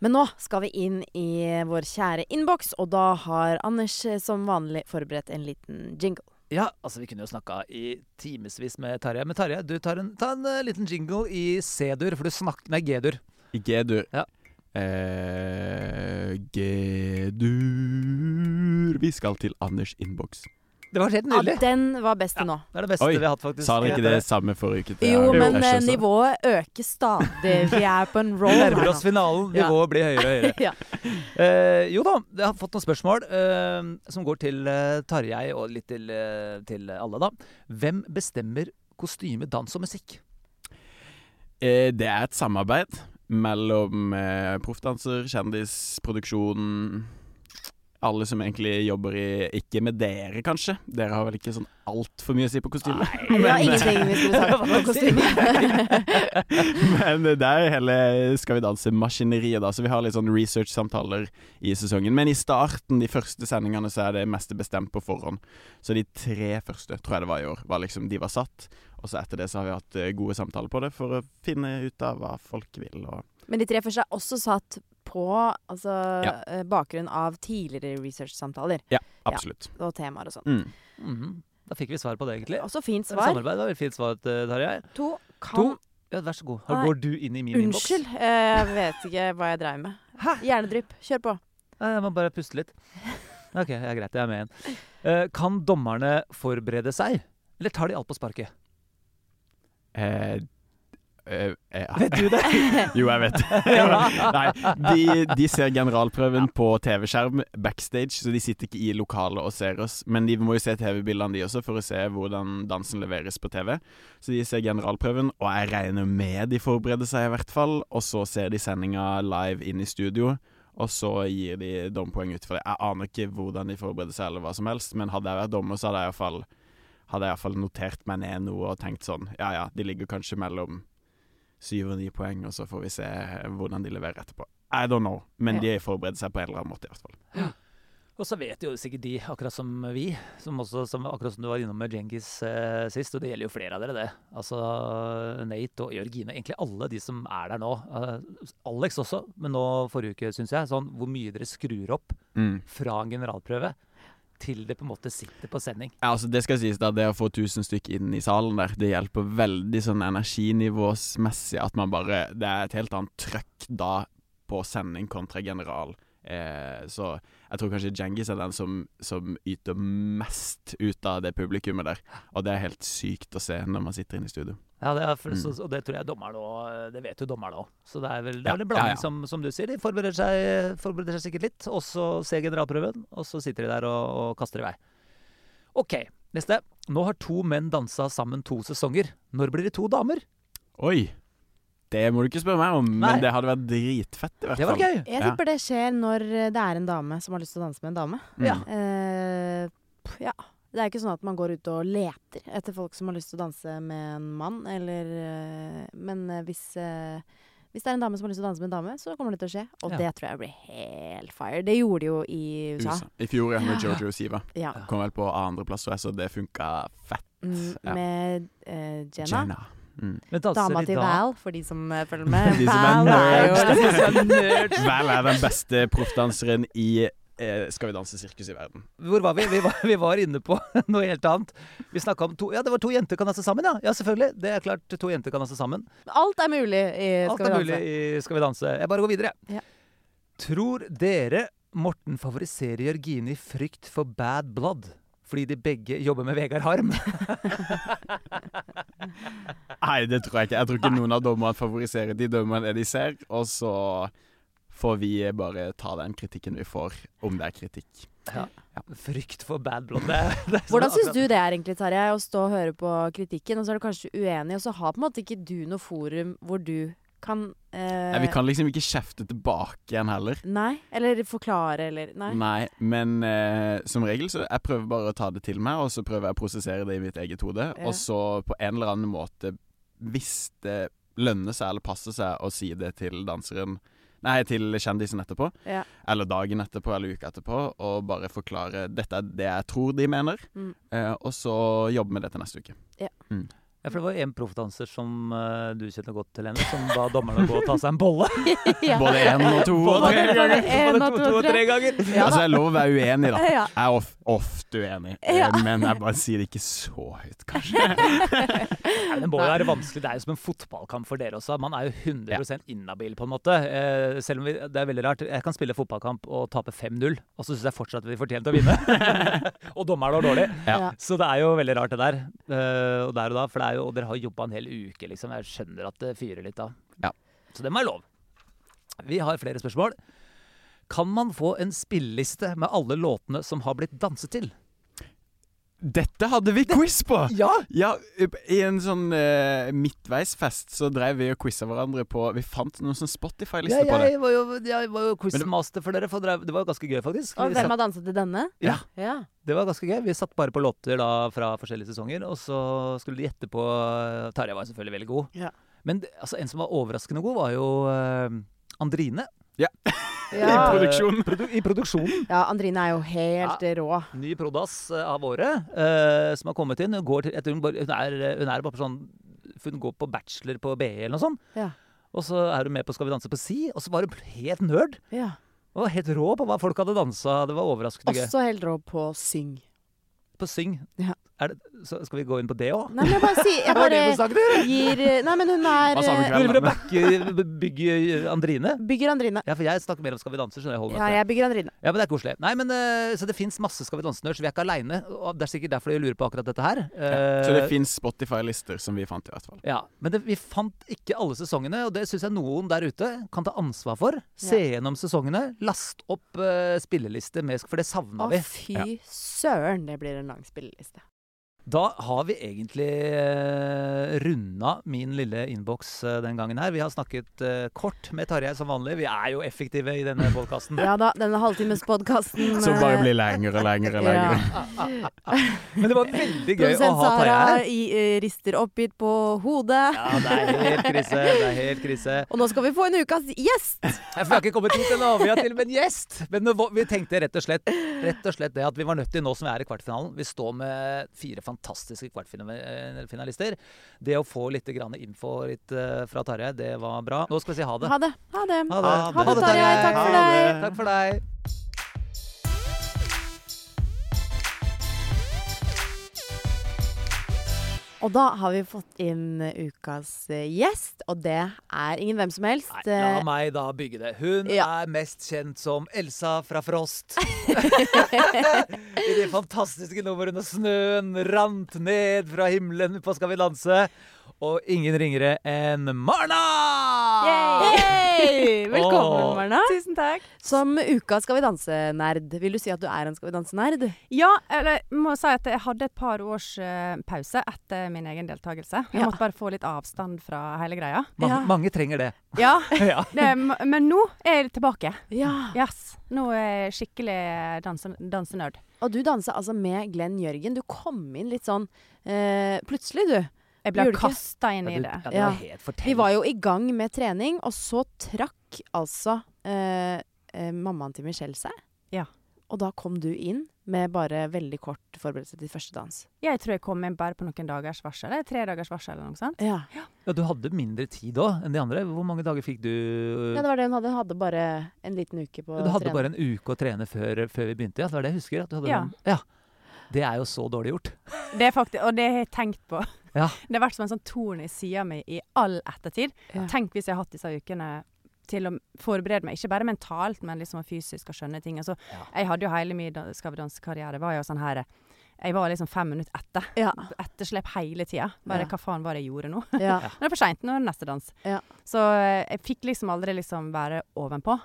Men nå skal vi inn i vår kjære innboks, og da har Anders eh, som vanlig forberedt en liten jingle. Ja, altså vi kunne jo snakka i timevis med Tarjei. Men Tarjei, du tar en, ta en uh, liten jingle i C-dur, for du snakker Nei, G-dur. I G-dur. Ja. Eh, G-dur Vi skal til Anders innboks. Det var helt Ja, den var best til nå. Det er det beste Oi, vi har hatt, faktisk. Sa dere ikke det samme forrige uke? til Jo, men eh, nivået øker stadig. Vi er på en Vi roll nærmer oss finalen. Ja. Nivået blir høyere og høyere. Ja. Eh, jo da, jeg har fått noen spørsmål uh, som går til uh, Tarjei og litt til, til alle, da. Hvem bestemmer kostyme, dans og musikk? Eh, det er et samarbeid mellom eh, proffdanser, kjendisproduksjon Alle som egentlig jobber i Ikke med dere, kanskje. Dere har vel ikke sånn altfor mye å si på kostyme? Det var ingenting vi skulle sagt på kostyme. Men det er hele Skal vi danse-maskineriet, da. Så vi har litt sånn research-samtaler i sesongen. Men i starten, de første sendingene, så er det meste bestemt på forhånd. Så de tre første, tror jeg det var i år, var liksom De var satt. Og så etter det så har vi hatt eh, gode samtaler på det for å finne ut av hva folk vil. Og Men de tre første er også satt på altså, Ja. eh, bakgrunn av tidligere research-samtaler absolutt. og temaer og sånn. Mm. Mhm. Da fikk vi svar på det, egentlig. Også fint Det var svar. Samarbeid var veldig fint svar, eh, Tarjei. To kan To. Ja, vær så god. Her Går du inn i min innboks? Unnskyld, eh, jeg vet ikke hva jeg dreiv med. Hjernedrypp, kjør på. Jeg må bare puste litt. OK, ja, greit. Jeg er med igjen. Eh, kan dommerne forberede seg, eller tar de alt på sparket? Eh, eh, uh, Vet du det? jo, jeg vet det. Nei, de, de ser generalprøven på TV-skjerm backstage, så de sitter ikke i lokalet og ser oss. Men de må jo se TV-bildene, de også, for å se hvordan dansen leveres på TV. Så de ser generalprøven, og jeg regner med de forbereder seg i hvert fall. Og så ser de sendinga live inn i studio. Og så gir de dompoeng ut for det. Jeg aner ikke hvordan de forbereder seg, eller hva som helst, men hadde jeg vært dommer, så hadde jeg iallfall notert meg ned noe og tenkt sånn Ja ja, de ligger kanskje mellom syv og ni poeng, og så får vi se hvordan de leverer etterpå. I don't know, men Ja. de forbereder seg på en eller annen måte, i hvert fall. Og så vet jo sikkert de, akkurat som vi, som også, som, akkurat som du var innom med Djengis eh, sist, og det gjelder jo flere av dere, det. Altså Nate og Jørgine, egentlig alle de som er der nå. Eh, Alex også, men nå forrige uke, syns jeg. Sånn hvor mye dere skrur opp fra en generalprøve til det på en måte sitter på sending. Ja, altså Det skal sies da, det å få 1000 stykk inn i salen der, det hjelper veldig sånn energinivåsmessig. At man bare Det er et helt annet trøkk da på sending kontra general Eh, så jeg tror kanskje Djengis er den som, som yter mest ut av det publikummet der. Og det er helt sykt å se når man sitter inne i studio. Ja, det er, for, Mm. så, og det tror jeg dommerne òg Det vet jo dommerne òg. Så det er vel, det er vel en blanding, ja, ja. Som, som du sier. De forbereder seg, forbereder seg sikkert litt, og så ser generalprøven, og så sitter de der og, og kaster i vei. OK, neste. Nå har to menn dansa sammen to sesonger. Når blir det to damer? Oi! Det må du ikke spørre meg om, Nei. men det hadde vært dritfett, i hvert Det var fall. gøy. Jeg Ja. tipper det skjer når det er en dame som har lyst til å danse med en dame. Mm. Ja. Uh, ja. Det er ikke sånn at man går ut og leter etter folk som har lyst til å danse med en mann, eller uh, Men eh, hvis, uh, hvis det er en dame som har lyst til å danse med en dame, så kommer det til å skje. Og Ja. det tror jeg blir helt fire. Det gjorde de jo i USA. USA. I fjor, ja, med. Jojo Siva. Ja. Kom vel på andreplass, så det funka fett. Mm, Ja. Med Jenna. Jenna. Mm. Dama til da- Val, for de som eh, følger med. De som er er nerds. Er. Val er den beste proffdanseren i eh, Skal vi danse-sirkus i verden. Hvor var vi? Vi var, vi var inne på noe helt annet. Vi snakka om to Ja, det var to jenter kan danse sammen, ja. Ja, selvfølgelig. Det er klart to jenter kan danse sammen. Alt er mulig i Alt Skal er vi mulig danse. i Skal vi danse. Jeg bare går videre. Ja. Tror dere Morten favoriserer Jørgine i frykt for bad blood? Fordi de begge jobber med Vegard Harm. Nei, det tror jeg ikke. Jeg tror ikke noen av dommerne favoriserer de dommerne de ser, og så får vi bare ta den kritikken vi får, om det er kritikk. Frykt for bad blood. Det, det sånn Hvordan syns du det er egentlig, Tarjei, å stå og høre på kritikken, og så er du kanskje uenig, og så har på en måte ikke du noe forum hvor du kan eh, Nei, vi kan liksom ikke kjefte tilbake igjen heller. Nei? Eller forklare, eller Nei. Nei, men eh, som regel så jeg prøver bare å ta det til meg, og så prøver jeg å prosessere det i mitt eget hode. Ja. Og så på en eller annen måte, hvis det lønner seg eller passer seg å si det til danseren Nei, til kjendisen etterpå, Ja. eller dagen etterpå eller uka etterpå, og bare forklare dette er det jeg tror de mener, Mm. eh, og så jobbe med det til neste uke. Ja, for det var en proffdanser som uh, du kjenner godt til, henne, som ba dommerne gå og ta seg en bolle. Ja. Både én og to og tre ganger. en både og to, to to og og tre ganger. Ja Altså, jeg lover å være uenig, da. Jeg er of, ofte uenig, eh, Ja. men jeg bare sier det ikke så høyt, kanskje. Nei, men bolle er vanskelig. Det er jo som en fotballkamp for dere også. Man er jo 100% inhabil, på en måte. Eh, selv om vi, det er veldig rart. Jeg kan spille fotballkamp og tape 5-0, og så syns jeg fortsatt vi fortjente å vinne. og dommeren var dårlig. Ja. Så det er jo veldig rart, det der. Uh, og der og da. For det er jo, og dere har jobba en hel uke, liksom. Jeg skjønner at det fyrer litt da. Ja. Så det må være lov. Vi har flere spørsmål. Kan man få en spilleliste med alle låtene som har blitt danset til? Dette hadde vi quiz på! Ja! Ja, i en sånn uh, midtveisfest så drev vi og quiza hverandre på Vi fant noen sånn Ja, Spotify-lister på det. jeg var jo, jeg var jo quizmaster for dere. For dere- det var ganske gøy, faktisk. Og hvem har danset til denne? Ja. ja. det var ganske gøy. Vi satt bare på låter da fra forskjellige sesonger, og så skulle de gjette på Tarjei var selvfølgelig veldig god. Ja. Men altså, en som var overraskende god, var jo uh, Andrine. Ja. I produksjonen. Produ I produksjonen. ja, Andrine er jo helt rå. Ny prodas eh, av året uh, som har kommet inn. Hun, går til, hun, er, hun er bare på sånn Hun går på bachelor på BE eller noe sånt. Ja. Og så er hun med på Skal vi danse på Si, og så var hun helt nerd. ja. Var helt rå på hva folk hadde dansa. Det var overraskende gøy. Også helt rå på syng. På Syng. Ja. Er det, så skal vi gå inn på det òg? Nei, men jeg bare sier Jeg bare gir Nei, men hun er Hva sa vi eh, kveld? Vil dere backe bygge Andrine? Bygger Andrine. Ja, for jeg snakker mer om Skal vi danse. skjønner jeg, holder Ja, jeg bygger Andrine. Ja, men det er koselig. Nei, men eh, Så det fins masse Skal vi danse-nerds. Vi er ikke aleine. Det er sikkert derfor de lurer på akkurat dette her. Så det Eh, fins Spotify-lister som vi fant, i hvert fall. Ja, men det, vi fant ikke alle sesongene, og det syns jeg noen der ute kan ta ansvar for. Se gjennom sesongene, last opp uh, spilleliste, med, for det savna Å, vi. fy søren, det blir en lang spilleliste. Da har vi egentlig uh, runda min lille innboks eh, den gangen her. Vi har snakket eh, kort med Tarjei som vanlig. Vi er jo effektive i denne podkasten. Ja da, denne halvtimespodkasten Som bare blir lengre og lengre og lengre. Men det var veldig gøy å ha Tarjei her. i, eh, rister oppgitt på hodet. Ja, det er helt krise. Det er helt krise. Og nå skal vi få en ukas gjest! Ja, for Vi har ikke kommet hit ennå. Vi har til og med en gjest. Men vi tenkte rett og, slett, rett og slett det at vi var nødt til, nå som vi er i kvartfinalen Vi står med fire fantastiske kvartfinalister. Det å få litt info litt eh, fra Tarjei, det var bra. Nå skal vi si ha det. Ha det. Ha det. Ha det, Ha det, Tarjei. Takk for deg. det. Takk for deg. Og da har vi fått inn ukas eh, gjest, og det er ingen hvem som helst. Nei, la Eh, meg da bygge det. Hun Ja. er mest kjent som Elsa fra Frost. I de fantastiske numrene 'Snøen rant ned fra himmelen' på Skal vi danse. Og ingen ringere enn Marna! Yay! Velkommen, oh. Marna. Tusen takk. Som uka Skal vi danse-nerd, vil du si at du er en Skal vi danse-nerd? Ja, eller jeg må si at jeg hadde et par års eh, pause etter min egen deltakelse. Jeg Ja. måtte bare få litt avstand fra hele greia. Mange, Ja. mange trenger det. Ja, ja. det, men nå er jeg tilbake. Ja. Yes. Nå er jeg skikkelig danse, dansenerd. Og du danser altså med Glenn Jørgen. Du kom inn litt sånn uh, plutselig, du. Jeg ble kasta inn i det. ja, det var helt Vi var jo i gang med trening, og så trakk altså eh, eh, mammaen til Michelle seg. Ja. Og da kom du inn med bare veldig kort forberedelse til første dans. Jeg tror jeg kom inn bare på noen dagers varsel. Eller tre dagers varsel eller noe sånt. Ja, Ja, du hadde mindre tid da enn de andre. Hvor mange dager fikk du? ja det var det hun hadde. Hun hadde bare en liten uke på du hadde trene. bare en uke å trene før, før vi begynte? Ja, det var det jeg husker. At du hadde Ja. Noen, ja. Det er jo så dårlig gjort. Det er faktisk, og det har jeg tenkt på. Ja. Det har vært som en sånn torn i sida mi i all ettertid. Ja. Tenk hvis jeg har hatt disse ukene til å forberede meg, ikke bare mentalt, men liksom fysisk og skjønne ting. Altså, Ja. Jeg hadde jo hele min Skal vi danse-karriere var jo sånn her Jeg var liksom fem minutter etter. Ja. Etterslep hele tida. Bare Ja. hva faen var det jeg gjorde nå? Ja. Nå er det for seint, nå er det neste dans. Ja. Så eh, jeg fikk liksom aldri liksom være ovenpå.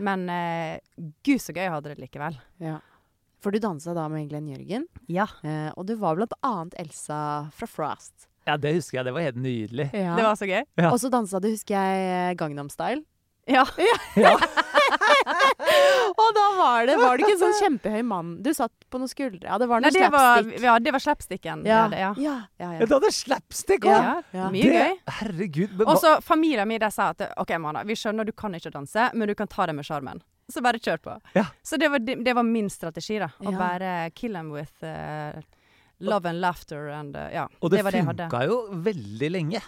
Men eh, gud så gøy jeg hadde det likevel. ja. For du dansa da med Glenn Jørgen, Ja. eh, og du var blant annet Elsa fra Frost. Ja, det husker jeg. Det var helt nydelig. Ja. Det var så gøy. Ja. Og så dansa du, husker jeg, Gangnam Style. Ja. Ja. og da var det Var det ikke en sånn kjempehøy mann? Du satt på noen skuldre. Ja, det var Nei, det slapstick. var, ja, det var slapsticken. Ja. det, ja. Ja, ja, Ja, ja. Du hadde slapstick òg! Ja, Ja. Mye gøy. Herregud. Og så familien min sa at OK, Mana, vi skjønner du kan ikke danse, men du kan ta det med sjarmen. Så bare kjør på. Ja. Så det var, det var min strategi, da. Å Ja. bare kill them with uh, love and laughter and uh, Ja. og det, det var det jeg hadde. funka jo veldig lenge.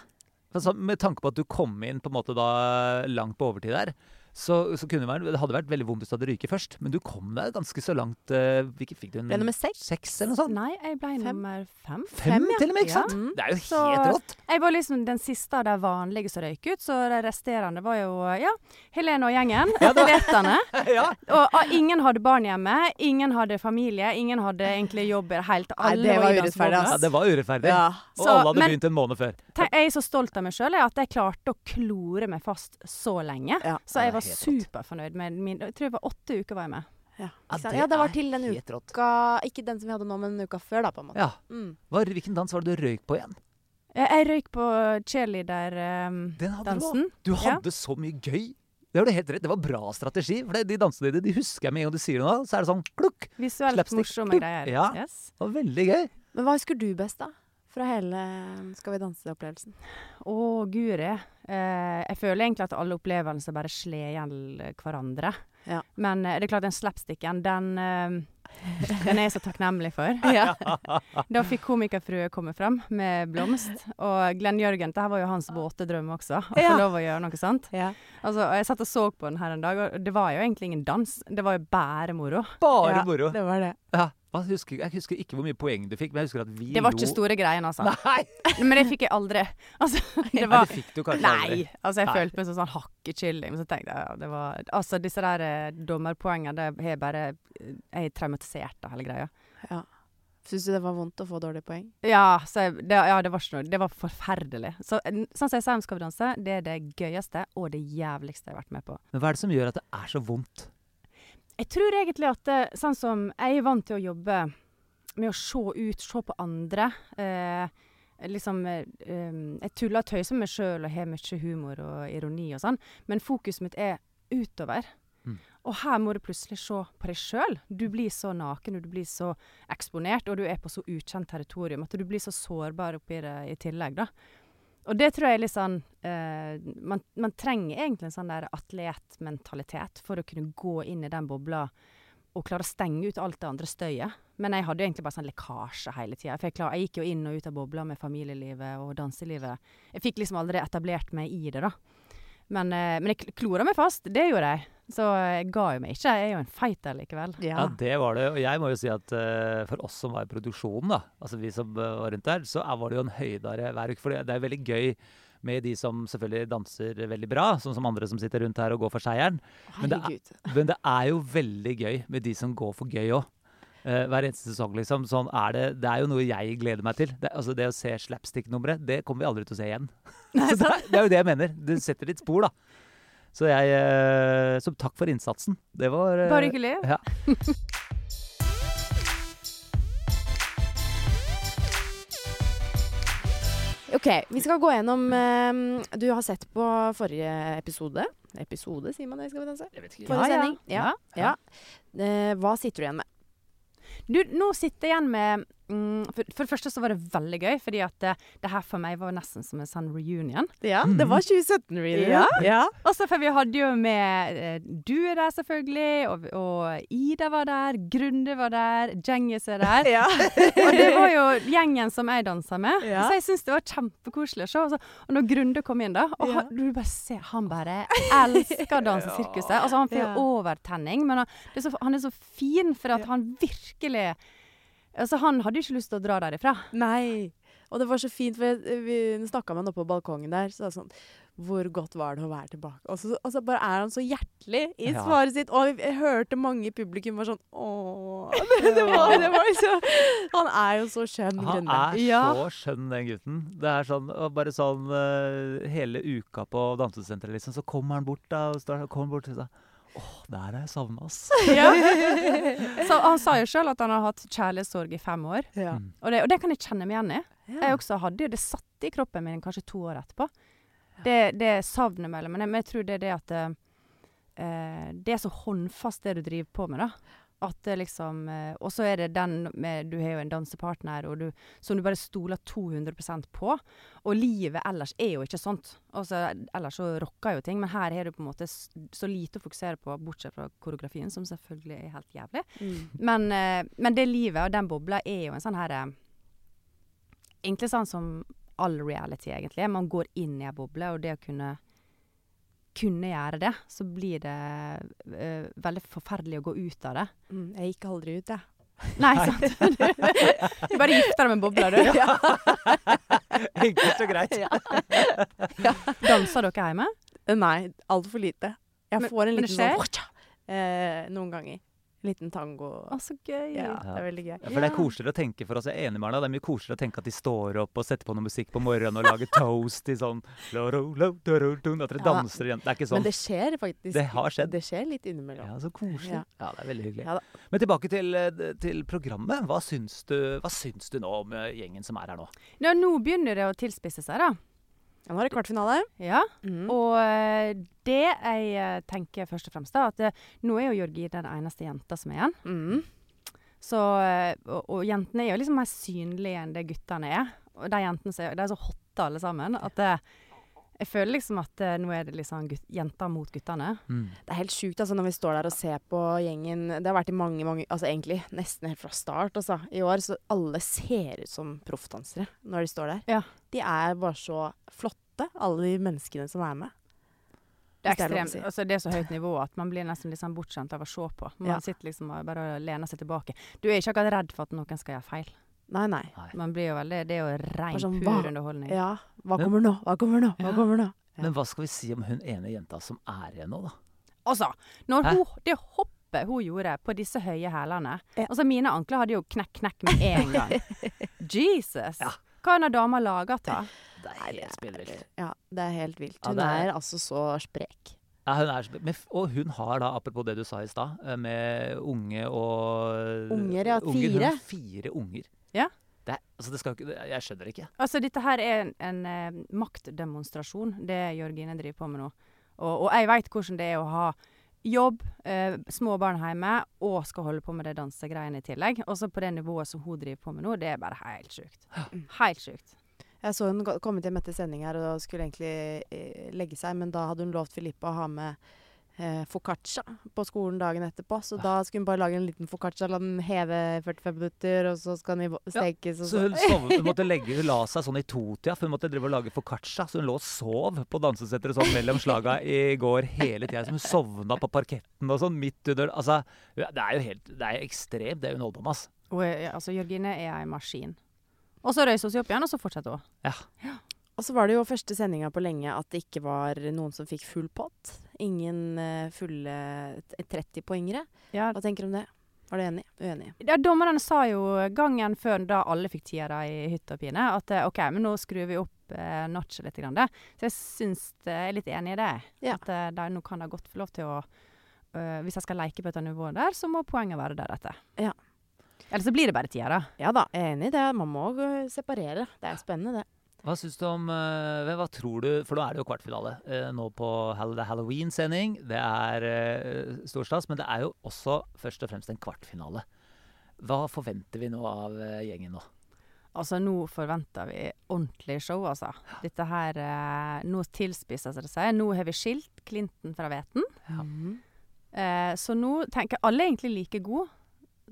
Altså, med tanke på at du kom inn på en måte da langt på overtid der, så, så kunne det, være, det hadde vært veldig vondt hvis du hadde ryket først. Men du kom deg ganske så langt. Uh, fikk du? En, Ble nummer seks? Seks eller noe sånt? Nei, jeg ble Fem. nummer fem. Fem, Fem, ja. til og med, ikke sant? Ja. Det er jo Så- helt rått. Jeg var liksom den siste av de vanlige som røyk ut, så de resterende var jo ja, Helene og gjengen. Atletene. ja. Og uh, ingen hadde barn hjemme, ingen hadde familie, ingen hadde egentlig jobb i det hele tatt. Nei, Alle det var urettferdig, ja, det var urettferdig. Ja. Og Så- alle hadde men- begynt en måned før. Jeg er så stolt av meg sjøl at jeg klarte å klore meg fast så lenge. Ja. Så jeg er var superfornøyd med min Jeg tror det var åtte uker var jeg med. Ja. Ja, det, ja, det var til den uka Ikke den som vi hadde nå, men uka før, da, på en måte. Ja. Mm. Hva, hvilken dans var det du røyk på igjen? Jeg, jeg røyk på cheerleader-dansen. Um, du hadde ja. så mye gøy. Det var det helt rett. Det var bra strategi. For det, de dansene dine de husker jeg med en gang du sier noe. Så er det sånn klukk. Visuelt morsomme greier. Ja. Yes. Det var veldig gøy. Men hva husker du best, da? Fra hele Skal vi danse-opplevelsen? Å, guri. Eh, jeg føler egentlig at alle opplevelser bare slår igjen hverandre. Ja. Men eh, det er klart, den slapsticken, den eh, Den er jeg så takknemlig for. Ja. Da fikk komikerfrue komme fram med blomst. Og Glenn Jørgen, det her var jo hans våte drøm også. Å Ja. få lov å gjøre noe sånt. ja. Altså, jeg satt og så på den her en dag, og det var jo egentlig ingen dans. Det var jo bare moro. Bare Ja, moro. Det var det. Ja. Hva husker, jeg husker ikke hvor mye poeng du fikk, men jeg husker at vi Det var lo ikke store greiene, altså. Nei! Men det fikk jeg aldri. Altså, det Nei, var det fikk du kanskje Nei. aldri. Altså, jeg Nei. følte meg som sånn hakkekylling. Men så tenkte jeg ja, det var Altså, disse der eh, dommerpoengene, det har bare Jeg er traumatisert av hele greia. Ja. Syns du det var vondt å få dårlige poeng? Ja, så jeg, det, ja, det var ikke noe Det var forferdelig. Så, sånn som jeg sa om Skal vi danse, det er det gøyeste og det jævligste jeg har vært med på. Men hva er det som gjør at det er så vondt? Jeg tror egentlig at det, sånn som Jeg er vant til å jobbe med å se ut, se på andre. Eh, liksom eh, um, Jeg tuller og tøyser med meg sjøl og har mye humor og ironi og sånn, men fokuset mitt er utover. Mm. Og her må du plutselig se på deg sjøl. Du blir så naken, og du blir så eksponert, og du er på så ukjent territorium at du blir så sårbar oppi det i tillegg, da. Og det tror jeg er litt sånn eh, man, man trenger egentlig en sånn der atletmentalitet for å kunne gå inn i den bobla og klare å stenge ut alt det andre støyet. Men jeg hadde jo egentlig bare sånn lekkasje hele tida. For jeg, klar, jeg gikk jo inn og ut av bobla med familielivet og danselivet. Jeg fikk liksom aldri etablert meg i det, da. Men, eh, men jeg kl- klora meg fast, det gjorde jeg. Så jeg ga jo meg ikke. Jeg er jo en fighter likevel. Ja, det var det. Og jeg må jo si at uh, for oss som var i produksjonen, da, altså vi som eh, var rundt der, så er- var det jo en høydare hver uke. For det er er veldig gøy med de som selvfølgelig danser veldig bra, sånn som andre som sitter rundt her og går for seieren. Men det er- Men det er jo veldig gøy med de som går for gøy òg. hver eneste sesong, liksom. Sånn er det. Det er jo noe jeg gleder meg til. Det, altså det å se slapstick-numre, det kommer vi aldri til å se igjen. så det, er- det er jo det jeg mener. Du setter ditt spor, da. Så jeg eh, Så takk for innsatsen. Det var eh, Bare hyggelig. Ja. OK, vi skal gå gjennom eh, Du har sett på forrige episode. Episode, sier man det? Skal vi danse? Jeg vet ikke. Forrige Ja, ja. sending. Ja. Ja. ja. Eh, hva sitter du igjen med? Du, nå sitter jeg igjen med for, for det første så var det veldig gøy, fordi at det, det her for meg var nesten som en sånn reunion. Ja, det var 2017-reunion. Ja. ja. Også for vi hadde jo med eh, Du er der, selvfølgelig, og, og Ida var der, Grunde var der, Djengis er der. Ja. Og det var jo gjengen som jeg dansa med. Ja. Så jeg syns det var kjempekoselig å se. Og så- Og når Grunde kom inn, da og han, Du bare ser, han bare elsker dansesirkuset. Altså, han får jo overtenning, men han, er så, han er så fin, for at han virkelig Altså, han hadde jo ikke lyst til å dra derifra. Nei. Og det var så fint, for jeg- vi snakka med han oppe på balkongen der. Så er det sånn Hvor godt var det å være tilbake? Og så, og så bare er han så hjertelig i Ja. svaret sitt. Og jeg hørte mange i publikum var sånn Åh. Det var, det var så, han er jo så skjønn, Han er Ja. så skjønn, den gutten. Det er sånn, og bare sånn eh, Hele uka på dansesenteret, liksom, så kommer han bort da, og står, kommer bort og sier Åh, der har jeg savna, ass. Ja. Så han sa jo sjøl at han har hatt kjærlighetssorg i fem år. Ja. Og det, og det kan jeg kjenne meg igjen i. Ja. Jeg også hadde jo det satt i kroppen min kanskje to år etterpå. Det, det savnet mellom Men jeg, men jeg tror det er det at eh, Det er så håndfast det du driver på med, da. At det liksom eh, Og så er det den med Du har jo en dansepartner du, som du bare stoler 200% på. Og livet ellers er jo ikke sånt. Også, ellers så rocker jo ting, men her har du på en måte så lite å fokusere på, bortsett fra koreografien, som selvfølgelig er helt jævlig. Mm. Men, eh, men det livet og den bobla er jo en sånn her eh, Egentlig sånn som all reality, egentlig. Man går inn i ei boble, og det å kunne kunne gjøre det, så blir det uh, veldig forferdelig å gå ut av det. Mm, jeg gikk aldri ut, jeg. Nei, sant? du bare gifter deg med en boble, du. Enkelt og greit. Danser dere hjemme? Nei, altfor lite. Jeg Men- får en liten sånn eh, Noen ganger. En liten tango. Å, så gøy. Ja, det er veldig gøy. Ja, for det er koseligere å tenke for oss, jeg er enig med deg. det er mye koseligere å tenke at de står opp og setter på noe musikk på morgenen og lager toast i sånn lo, lo, lo, do, do, do, At dere Ja. danser igjen. Det er ikke sånn. Men det skjer faktisk. Det har skjedd. Det skjer litt innimellom. Ja, så koselig. Ja. Ja, det er veldig hyggelig. Ja. Men tilbake til, eh, til programmet. Hva syns, du, hva syns du nå om eh, gjengen som er her nå? Ja, nå begynner det å tilspisse seg, da. Ja, nå er det kvartfinale. Ja. Mm. Og eh, det jeg eh, tenker først og fremst, da, at det, nå er jo Jørgi den eneste jenta som er igjen. Mm. Så, eh, og, og jentene er jo liksom mer synlige enn det guttene er. Og de jentene er, de er så hotte alle sammen at eh, jeg føler liksom at eh, nå er det liksom gutt, jenter mot guttene. Det er helt sjukt altså, når vi står der og ser på gjengen. Det har vært i mange, mange Altså egentlig nesten helt fra start, altså. I år. Så alle ser ut som proffdansere når de står der. Ja. De er bare så flotte, alle de menneskene som er med. Det er er ekstremt. si. Altså, det er så høyt nivå at man blir nesten sånn bortskjemt av å se på. Man Ja. sitter liksom og bare lener seg tilbake. Du er ikke akkurat redd for at noen skal gjøre feil. Nei, nei. Man blir jo veldig Det er jo rein sånn, pur hva- underholdning. Ja. Hva kommer nå? Hva kommer nå? Hva Ja. kommer nå? Ja. Men hva skal vi si om hun ene jenta som er igjen nå, da? Altså, når Hæ? hun, det hoppet hun gjorde på disse høye hælene Ja. Altså, mine ankler hadde jo knekk, knekk med en gang. Jesus! Ja. Hva har denne dama laga til? Det er helt spinnvilt. Ja, det er helt vilt. Hun det er- er altså så sprek. Ja, hun er, men og hun har da, apropos det du sa i stad, eh, med unge og Unger, ja, fire Hun har fire unger. Ja. Det, altså, det skal ikke, det- jeg skjønner det ikke. Altså, dette her er en, en eh, maktdemonstrasjon, det Jørgine driver på med nå. Og, og jeg veit hvordan det er å ha jobb, eh, små barn hjemme, og skal holde på med det dansegreiene i tillegg. Også på det nivået som hun driver på med nå, det er bare helt sjukt. Helt sjukt. Jeg så hun kommet hjem etter sending her og skulle egentlig eh, legge seg, men da hadde hun lovt Filippa å ha med eh, foccaccia på skolen dagen etterpå. Så da skulle hun bare lage en liten foccaccia, la den heve 45 minutter, og så skal den stekes. Ja, Så hun, sov, hun måtte legge, hun la seg sånn i totida, for hun måtte drive og lage foccaccia. Så hun lå og sov på dansesetteret sånn mellom slaga i går hele tida. Som hun sovna på parketten og sånn midt under Altså, det er jo helt Det er ekstremt, det hun holder på med, altså. Eh, altså, Jørgine er ei maskin. Og så røyser hun seg opp igjen, og så fortsetter hun. Ja. Og så var det jo første sendinga på lenge at det ikke var noen som fikk full pott. Ingen eh, fulle 30-poengere. Ja, Hva tenker du om det? Var du enig? Uenig? Ja, dommerne sa jo gangen før da alle fikk tiere i hytt og pine, at eh, OK, men nå skrur vi opp eh, notchet litt. Grann, da. Så jeg syns jeg er litt enig i det. Ja. At eh, de nå kan de godt få lov til å øh, Hvis jeg skal leke på et nivå der, så må poenget være deretter. Ja. Eller så blir det bare tiere. Ja da, jeg er enig i det. Man må eh, separere. Det er spennende, det. Hva syns du om eh, Hva tror du For nå er det jo kvartfinale eh, nå på er Halloween-sending. Det er uh, stor stas, men det er jo også først og fremst en kvartfinale. Hva forventer vi nå av eh, gjengen nå? Altså, nå forventer vi ordentlig show, altså. Dette her eh, Nå tilspisser det seg. Nå har vi skilt Clinton fra Veten. Ja. Mhm. Eh, så nå tenker alle er egentlig like gode.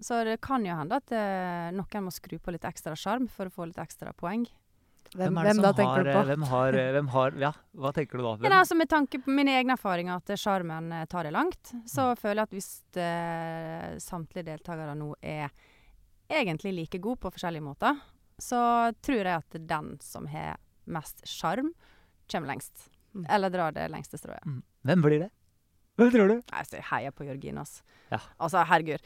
Så det kan jo hende at eh, noen må skru på litt ekstra sjarm for å få litt ekstra poeng. Hvem, det hvem som da tenker har, du eh, på? Hvem har, eh, hvem har Ja, hva tenker du da? Ja, altså Med tanke på mine egne erfaringer, at sjarmen eh, tar det langt, så Mm. føler jeg at hvis uh, samtlige deltakere nå er egentlig like gode på forskjellige måter, så tror jeg at den som har mest sjarm, kommer lengst. Mm. Eller drar det lengste strået. Mm. Hvem blir det? Hvem tror du? Nei, så jeg heier på Jørgine, altså. Ja. Altså, herregud.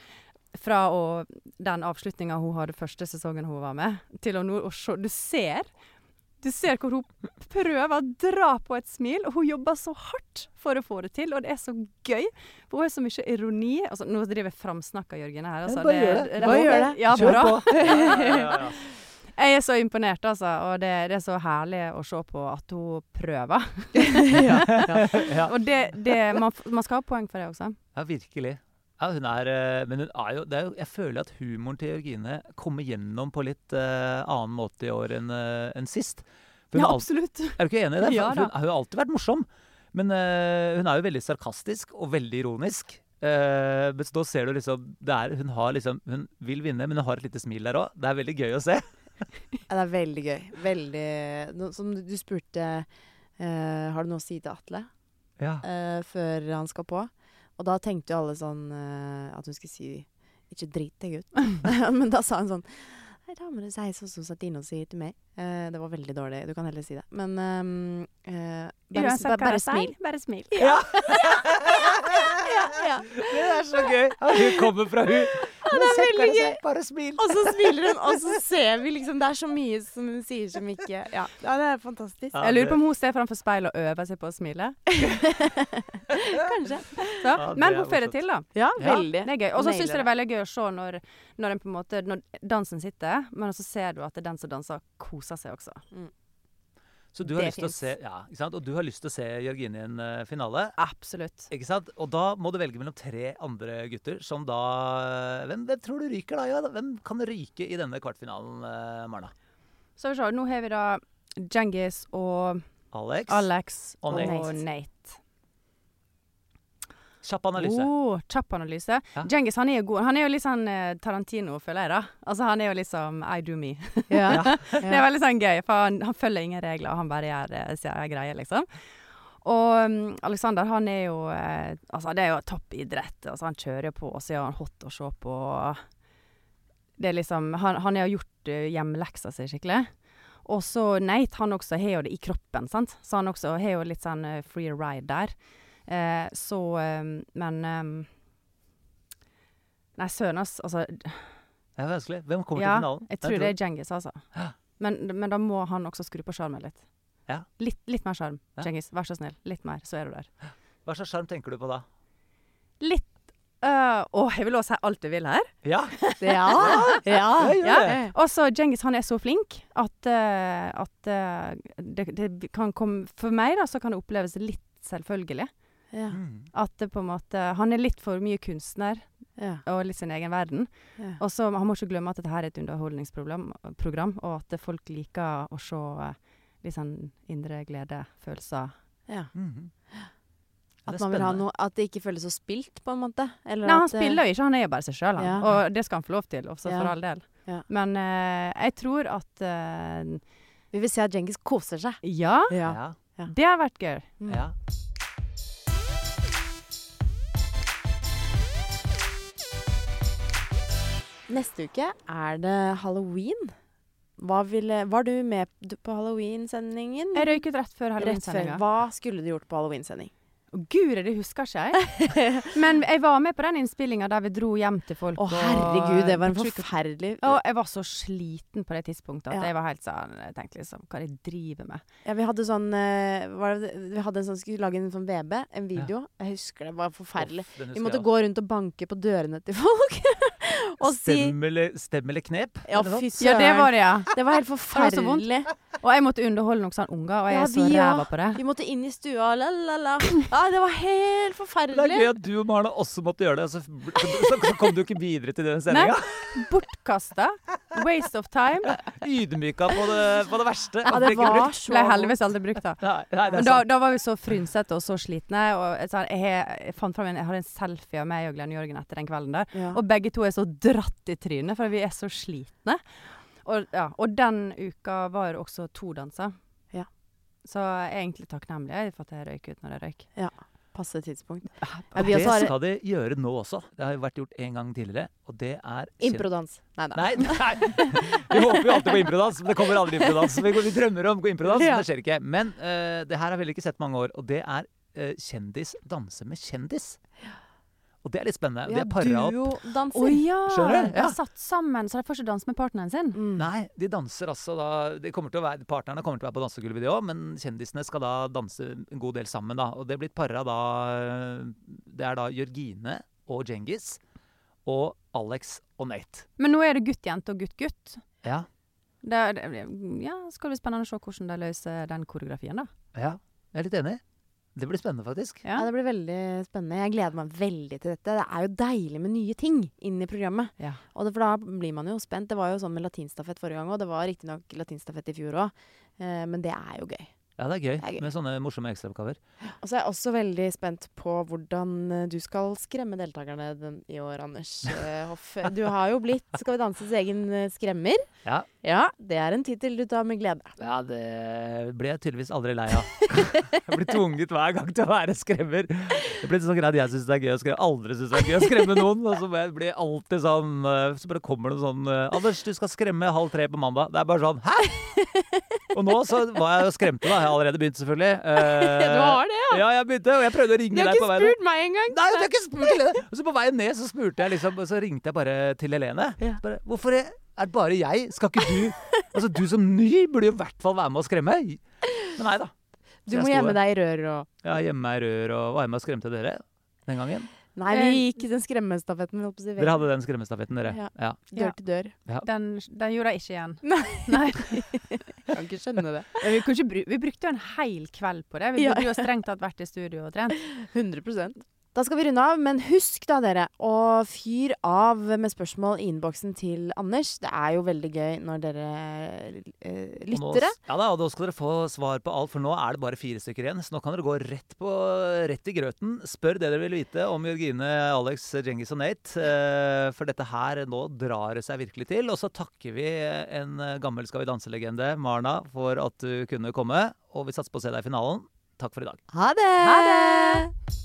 Fra å, den avslutninga hun hadde første sesongen hun var med, til å nå å se Du ser du ser hvor hun prøver å dra på et smil, og hun jobber så hardt for å få det til. Og det er så gøy. For hun har så mye ironi. Altså, nå driver jeg framsnakka Jørgen her. Altså. bare gjør det. Bare gjør det. Ja, Kjør bra. på! Jeg er så imponert, altså. Og det, det er så herlig å se på at hun prøver. ja, ja. ja. Og det, det man, man skal ha poeng for det også. Ja, virkelig. Ja, hun er, eh, men hun er jo, det er jo Jeg føler at humoren til Jørgine kommer gjennom på litt uh, annen måte i år enn eh, enn sist. For Ja, absolutt. alt- er du ikke enig i det? Ja hun, har jo alltid vært morsom. Men uh, hun er jo veldig sarkastisk og veldig ironisk. Uh, men da ser du liksom, det er, hun, har liksom Hun vil vinne, men hun har et lite smil der òg. Det er veldig gøy å se. Ja, det er veldig gøy. Veldig no, Som du, spurte uh, Har du noe å si til Atle Ja. før han skal på? Og da tenkte jo alle sånn uh, at hun skulle si Ikke drit deg ut. Men da sa hun sånn da må du si sånn som Satino sier til meg. Eh, det var veldig dårlig. Du kan heller si det. Men um, uh, bare, ba- bare smil. bare smil. Ja. ja, ja. Det er så gøy! Hun kommer fra hun. det er veldig gøy. Bare smil. Og så smiler hun, og så ser vi liksom Det er så mye som hun sier som ikke Ja, ja det er fantastisk. Jeg lurer på om hun ser framfor speilet og øver seg på å smile. Kanskje. Så, men hun får det til, da. Ja, veldig. Det er gøy. Og så syns jeg det er veldig gøy å se når, når, en på en måte, når dansen sitter, men så ser du at det er den som danser, koser seg også. Så du har lyst til å se Ja, ikke sant? Og du har lyst til å se Jørgine i en uh, finale. Absolutt. Ikke sant? Og da må du velge mellom tre andre gutter som da Hvem, hvem tror du ryker da? Ja, hvem kan ryke i denne kvartfinalen, uh, Marna? Så vi ser, nå har vi da Djengis og Alex? Alex Og og, Nate. Nate. Kjapp analyse. Oh, kjapp analyse. Ja. Djengis han er jo god. Han er jo litt sånn eh, Tarantino, føler jeg. da. Altså Han er jo liksom I do me. Ja. Det er veldig sånn gøy, for han, han følger ingen regler, og han bare gjør eh, sin egen liksom. Og um, Alexander, han er jo eh, Altså, det er jo toppidrett. Altså, han kjører på, og så er han hot å se på. Det er liksom Han, han har gjort uh, hjemmeleksa si skikkelig. Og så Nate, han også har jo det i kroppen, sant. Så han også har jo litt sånn uh, free ride der. Eh, så eh, Men eh, Nei, søren, ass. Altså Det er vanskelig. Hvem kommer ja, til finalen? jeg tror det er Djengis, altså. Men, men da må han også skru på sjarmen litt. Ja. Litt, litt mer sjarm, Ja. Djengis. Vær så snill. Litt mer, så er du der. Hva slags sjarm tenker du på da? Litt Å, jeg vil også si alt du vil her. Ja! Ja. ja. Ja. Og så Djengis, han er så flink at, uh, at uh, det, det kan komme For meg, da, så kan det oppleves litt selvfølgelig. Ja. Mm. At det på en måte Han er litt for mye kunstner Ja. og litt sin egen verden. Ja. Og så Han må ikke glemme at dette her er et underholdningsprogram, program, og at folk liker å se eh, litt sånn indre glede, følelser. ja. Mm. At, man vil ha noe, at det ikke føles så spilt, på en måte? Eller Nei, han at, eh, spiller jo ikke, han er jo bare seg sjøl, han. Ja. Og det skal han få lov til, også Ja. for all del. Ja. Men uh, jeg tror at uh, Vi vil se at Djengis koser seg. Ja, Ja. Ja. det har vært gøy. Mm. ja. Neste uke er det halloween. Hva ville, var du med på halloween-sendingen? Jeg røyket rett før halloween-sendinga. Hva skulle du gjort på halloween-sending? Guri, Gud, det husker ikke jeg. Men jeg var med på den innspillinga der vi dro hjem til folk. Å og- herregud, det var en forferdelig Og jeg var så sliten på det tidspunktet at Ja. jeg var helt sånn Jeg tenkte liksom Hva er det jeg driver med? Ja, vi hadde sånn eh, var det, Vi hadde en sånn skulle lage en sånn VB, en video. Jeg husker det var forferdelig. Off, Vi måtte gå rundt og banke på dørene til folk. Stem eller, stem eller knep? Ja, fy søren. Ja, det var det, ja. Det var helt forferdelig. Og jeg måtte underholde noen sånne unger, og jeg Ja, er så ræva på det. Vi måtte inn i stua, la, la, la. Ja, det var helt forferdelig. Det er gøy at du og Marne også måtte gjøre det, så, så, så, så kom du ikke videre til den sendinga. Bortkasta. Waste of time. Ydmyka på det, på det verste. Ja, det var brukt. så Ble heldigvis aldri brukt, da. Nei, nei, det Men er da, sant. da var vi så frynsete og så slitne. Og jeg, jeg, jeg fant frem en, jeg hadde en selfie av meg og Glenn Jørgen etter den kvelden der. Ja. Og begge to er så dratt i trynet, for vi er så slitne. Og, ja, og den uka var det også to danser. Ja. Så jeg er egentlig takknemlig for at jeg røyk ut når jeg røyk. Passe tidspunkt. Ja, vi det også har- skal de gjøre nå også. Det har jo vært gjort en gang tidligere, og det er Improdans. Nei da. Nei, nei. Vi håper jo alltid på improdans, men det kommer aldri improdans. Vi, vi drømmer om improdans, men det skjer ikke. Men uh, det her har vi ikke sett mange år, og det er uh, kjendis danse med kjendis. Og det er litt spennende. De Ja, er para opp. duodanser. Å ja! Skjønner du? De Ja. har satt sammen, så de får ikke danse med partneren sin. Mm. Nei, de danser altså da de kommer til å være, Partnerne kommer til å være på dansegulvet, de òg, men kjendisene skal da danse en god del sammen. da. Og det er blitt para da Det er da Jørgine og Djengis og Alex og Nate. Men nå er det gutt-jente og gutt-gutt. Ja. Det, er- det, ja, skal det bli spennende å se hvordan de løser den koreografien, da. ja. Jeg er litt enig. Det blir spennende, faktisk. Ja, det blir veldig spennende. Jeg gleder meg veldig til dette. Det er jo deilig med nye ting inn i programmet. Ja. Og det, for da blir man jo spent. Det var jo sånn med latinstafett forrige gang òg. Det var riktignok latinstafett i fjor òg, eh, men det er jo gøy. Ja, det er gøy, Det er gøy. med sånne morsomme ekstraoppgaver. Og så er jeg også veldig spent på hvordan eh, du skal skremme deltakerne den, i år, Anders eh, Hoff. Du har jo blitt Skal vi danses egen eh, skremmer. Ja. Ja, det er en tittel du tar med glede. Ja, det ble jeg tydeligvis aldri lei av. jeg blir tvunget hver gang til å være skremmer. Det blir sånn greit jeg syns det er gøy å skremme. Aldri syns det er gøy å skremme noen. Og så blir jeg alltid sånn Så bare kommer det noe sånn 'Anders, du skal skremme halv tre på mandag.' Det er bare sånn Hæ?! Og nå så var jeg og skremte, da. Jeg har allerede begynt, selvfølgelig. Eh, Du har det, ja? Ja, jeg begynte, og jeg prøvde å ringe deg på veien. Du har ikke spurt meg engang! Nei, du har ikke spurt Helene! Og så på veien ned så spurte jeg liksom, så ringte jeg bare til Helene. Ja. Bare, Hvorfor er det bare jeg? Skal ikke du Altså, du som ny burde jo i hvert fall være med og skremme. Men nei da. Du må gjemme deg i rør og Ja, gjemme meg i rør og var med og skremte dere den gangen. Nei, vi gikk den skremmestafetten. si. Dere hadde den skremmestafetten, dere. Ja. Ja. Dør til dør. Den, den gjorde jeg ikke igjen. Nei. Nei. Kan ikke skjønne det. Vi, ikke bru vi brukte jo en hel kveld på det. Vi burde jo strengt tatt vært i studio og trent. 100 Da skal vi runde av, men husk da, dere, å fyr av med spørsmål i innboksen til Anders. Det er jo veldig gøy når dere eh, Og nå- Ja da, og da skal dere få svar på alt, for nå er det bare fire stykker igjen. Så nå kan dere gå rett, på, rett i grøten. Spør det dere vil vite om Jørgine, Alex, Djengis og Nate. eh, For dette her, nå drar det seg virkelig til. Og så takker vi en gammel Skal vi danse-legende, Marna, for at du kunne komme. Og vi satser på å se deg i finalen. Takk for i dag. Ha det! Ha det!